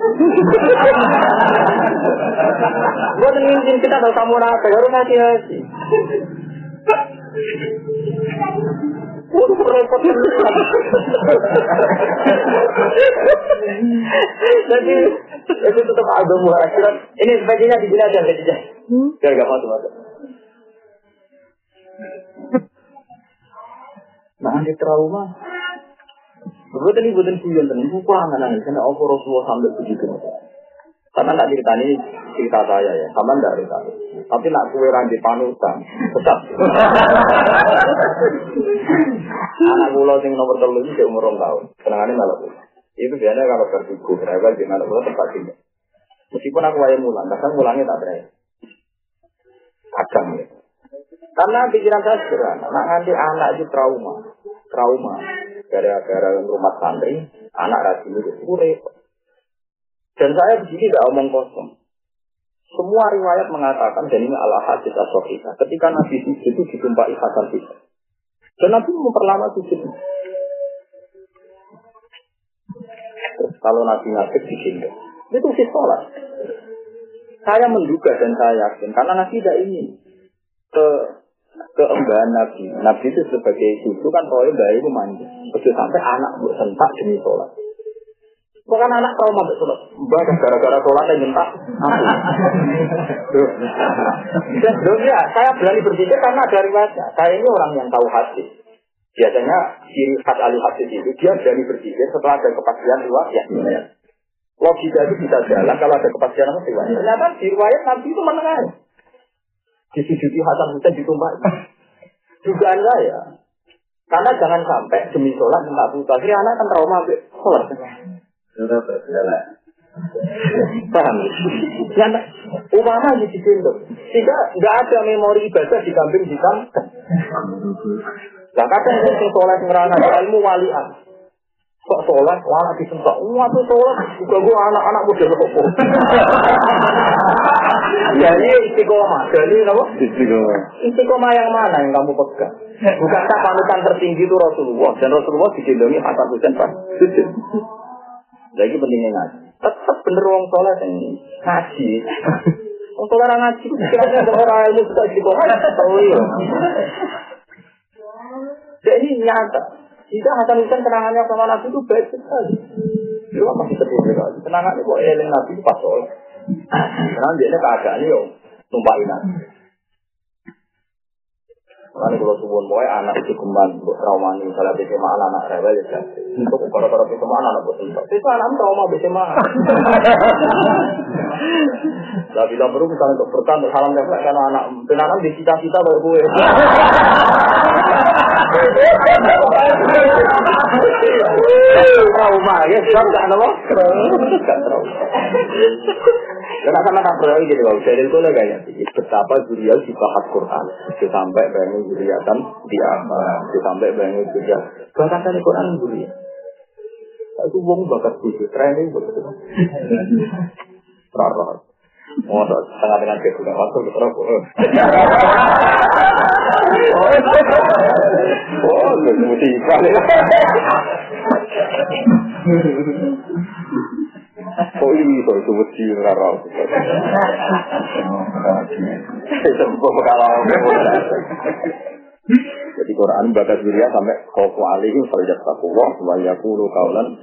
Gue ingin kita tahu kamu apa, harus hati-hati. Waduh repot Jadi itu tetap ada akhirat. Ini sebagainya digunakan saja. Biar gak masuk masuk. Nah, trauma. Betul ini bukan kuyon itu kuangan ini karena Allah Rasulullah sampai begitu. Karena nak cerita ini cerita saya ya, sama ndak cerita. Tapi nak kue ranti panutan, tetap. Anak pulau sing nomor telu ini umur rong tahun, kenangannya malah Itu biasanya kalau bertugu, rewel di mana pulau tempat ini. Meskipun aku ayam mulang, kadang mulangnya tak berani. Kadang ya. Karena pikiran saya sederhana, nak nganti anak itu trauma, trauma. Gara-gara rumah santri, anak rajin itu repot. Dan saya di sini tidak omong kosong. Semua riwayat mengatakan dan ini ala hadis asofika. Ketika Nabi sujud itu ditumpai hasan kita. Dan Nabi memperlama sujud. Kalau Nabi ngasih sini, itu sih sholat. Saya menduga dan saya yakin karena Nabi tidak ingin ke keembahan Nabi. Nabi itu sebagai cucu kan pokoknya bayi itu. Begitu sampai anak buat sentak demi sholat. Bukan anak trauma mbak sholat. Mbak gara-gara sholat yang nyentak. Dan ya, saya berani berpikir karena dari wajah. Saya ini orang yang tahu hati. Biasanya ciri khas ahli hadis itu dia berani berpikir setelah ada kepastian riwayat. Ya. Logika itu bisa jalan kalau ada kepastian riwayat. Ternyata di riwayat Nabi itu menengah. Disujudi Hasan Hussein ditumpah. Dugaan saya. Karena jangan sampai demi sholat minta putus. Akhirnya anak kan trauma sholat. Paham? Karena umama di situ. Sehingga nggak ada memori ibadah di kambing hitam. Nah kadang yang sholat ngerana ilmu walian. Kok sholat, wala disentak. Wah tuh sholat, juga gue anak-anak muda kok. Jadi istiqomah. Jadi apa? Istiqomah. Istiqomah yang mana yang kamu pegang? Bukankah panutan tertinggi itu Rasulullah dan Rasulullah digendongi Hasan Husain Pak? Lagi pentingnya ngaji. Tetap bener wong soleh yang ngaji. Wong soleh orang ngaji, pikirannya ada orang ilmu sudah. Tahu ya. Jadi nyata. Jika Hasan Husain kenangannya sama Nabi itu baik sekali. Dia masih sedih sekali. Kenangannya kok eling Nabi pas soleh. Karena dia keadaan yo tumpahin Nabi. Karena kalau suwun boy anak itu kembali untuk trauma nih, misalnya bisa mana anak rewel ya kan. Untuk kalau-kalau bisa mana anak buat tempat. Itu anak trauma bisa mana. Lah bila perlu misalnya untuk bertahan untuk salam dapat karena anak benaran di cita-cita kayak gue. Trauma ya, sebab gak apa? Gak trauma. Karena sama tak berani jadi. Jadi itu lah kayak betapa Zuriat dibahas Quran. Sampai bayangin Zuriatan di apa? Sampai bayangin juga. Bahkan kan Quran Zuriat. Itu wong bakat bujuk, training begitu. Rara. Oh, setengah dengan dia sudah masuk ke terang. Oh, lu musibah. Oh ini kok itu mesti rara. Itu kalau jadi Quran bakat dunia sampai khofu alaihim faljat takullah wa yakulu kaulan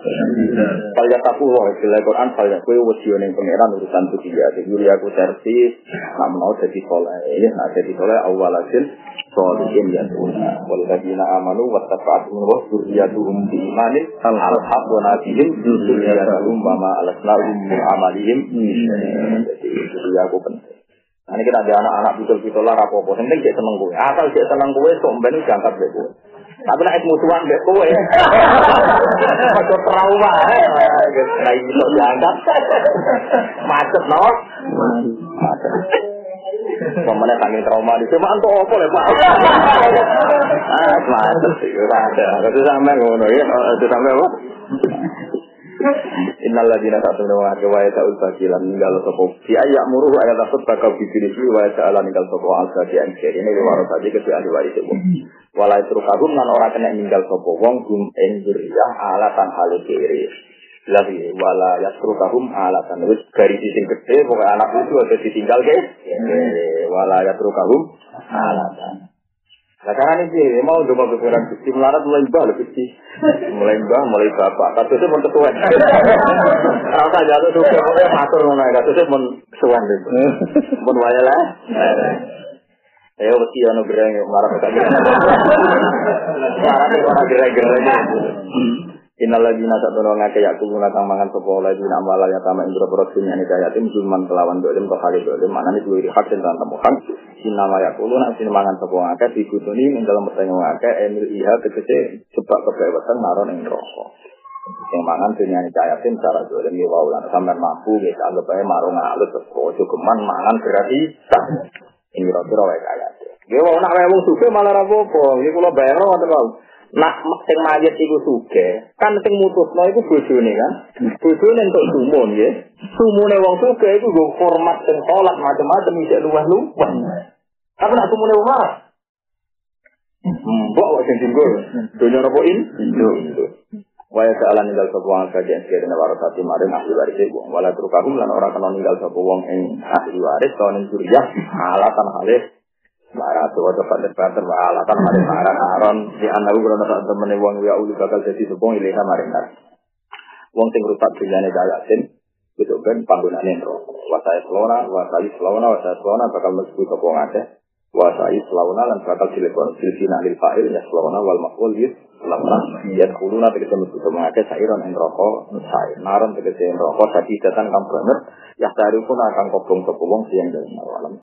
faljat takullah istilah Quran faljat kue wasiyo yang pangeran urusan itu dia jadi Yulia aku servis nak mau jadi soleh. Ya nak jadi soleh awal hasil solihin ya tuna waladina amanu wa tafa'atum wa zurriyatuhum bi imanin al-haq wa nabihim zurriyatuhum wa ma alasnahum min amalihim. Jadi Yulia aku penting ini kita ada anak-anak betul-betul lah rapopo. Yang penting dia seneng gue. Asal dia seneng gue, sok mbak ini diangkat deh gue. Tapi nak musuhan deh gue. Ada trauma. Nah sok diangkat. Macet no. Macet. Pemenang saking trauma di sini, mantu apa ya pak? Ah, macet sih, ada. Itu sampai ngono ya, itu sampai apa? Innal ladina satu nama ke wa ta'ul bakilan ninggal sopo. Di ayak muruh ayat tasut bakal bibiri sui wa ta'ala ninggal sopo. Al sadi anjir ini diwaro tadi ke ahli waris itu. Walai terukagum nan orang kena ninggal sopo. Wong gum ing zuriyah alatan hale kiri. Lagi wala yasrukahum alatan. Wis garis sing gede pokoknya anak itu ada ditinggal ke? Wala yasrukahum alatan Nah karena ini mau coba berkurang kecil melarat mulai mbah lebih kecil, mulai mbah mulai bapak. Kasusnya pun ketua. Rasa jatuh juga pokoknya matur mana kasusnya pun itu, pun waya lah. Ya mesti anu gereng melarat kayak Melarat itu orang gereng-gereng. Innal ladina satuna ngake yaku kang mangan sapa lagi nama la ya tama indra produksinya ni kaya tim zulman kelawan dolim to kali dolim mana ni duwe hak dan tantang hak. Sinama yaku nak sin mangan sapa ngake digutuni ing dalam pertanyaan ngake emil iha tegese sebab kebebasan naron ing neraka. Sing mangan dunia ni kaya tim cara dolim ya wau lan sampean mampu ya anggap ae marung alus ojo geman mangan berarti ing kira-kira wae kaya Dia mau nak wong suke malah rapopo, iki kula bayar wae. Nak sing mayit iku suge, kan sing mutusno iku bojone kan. Bojone entuk sumun ya. Sumune wong suge iku nggo hormat sing salat macam-macam isih luweh-luweh. Tapi nak sumune wong marah. Mbok wae sing tinggal. Dunya napa in? Waya ta'ala ninggal sapa wong kajian sekiranya warasati maring ahli waris wong wala trukahum lan ora kena ninggal sapa wong ing ahli waris to ning surya alatan halih Marah tuh pada banter malah kan ada marah aron di anak gue kalau temen wong ya ulu bakal jadi sepung ini sama ringan. Wong sing rusak dunyane gayatin itu kan panggunane rokok. Wasai selona, wasai selona, wasai selona bakal mlebu sapa ngakeh. Wasai selona lan bakal dilebon silsina lil fa'il ya selona wal maf'ul yus lamra. Ya kuluna tegese mlebu sapa ngakeh sairon ing rokok, sai naron tegese rokok dadi datan kang banget. Ya dari pun akan kobong sapa wong sing dalem alam.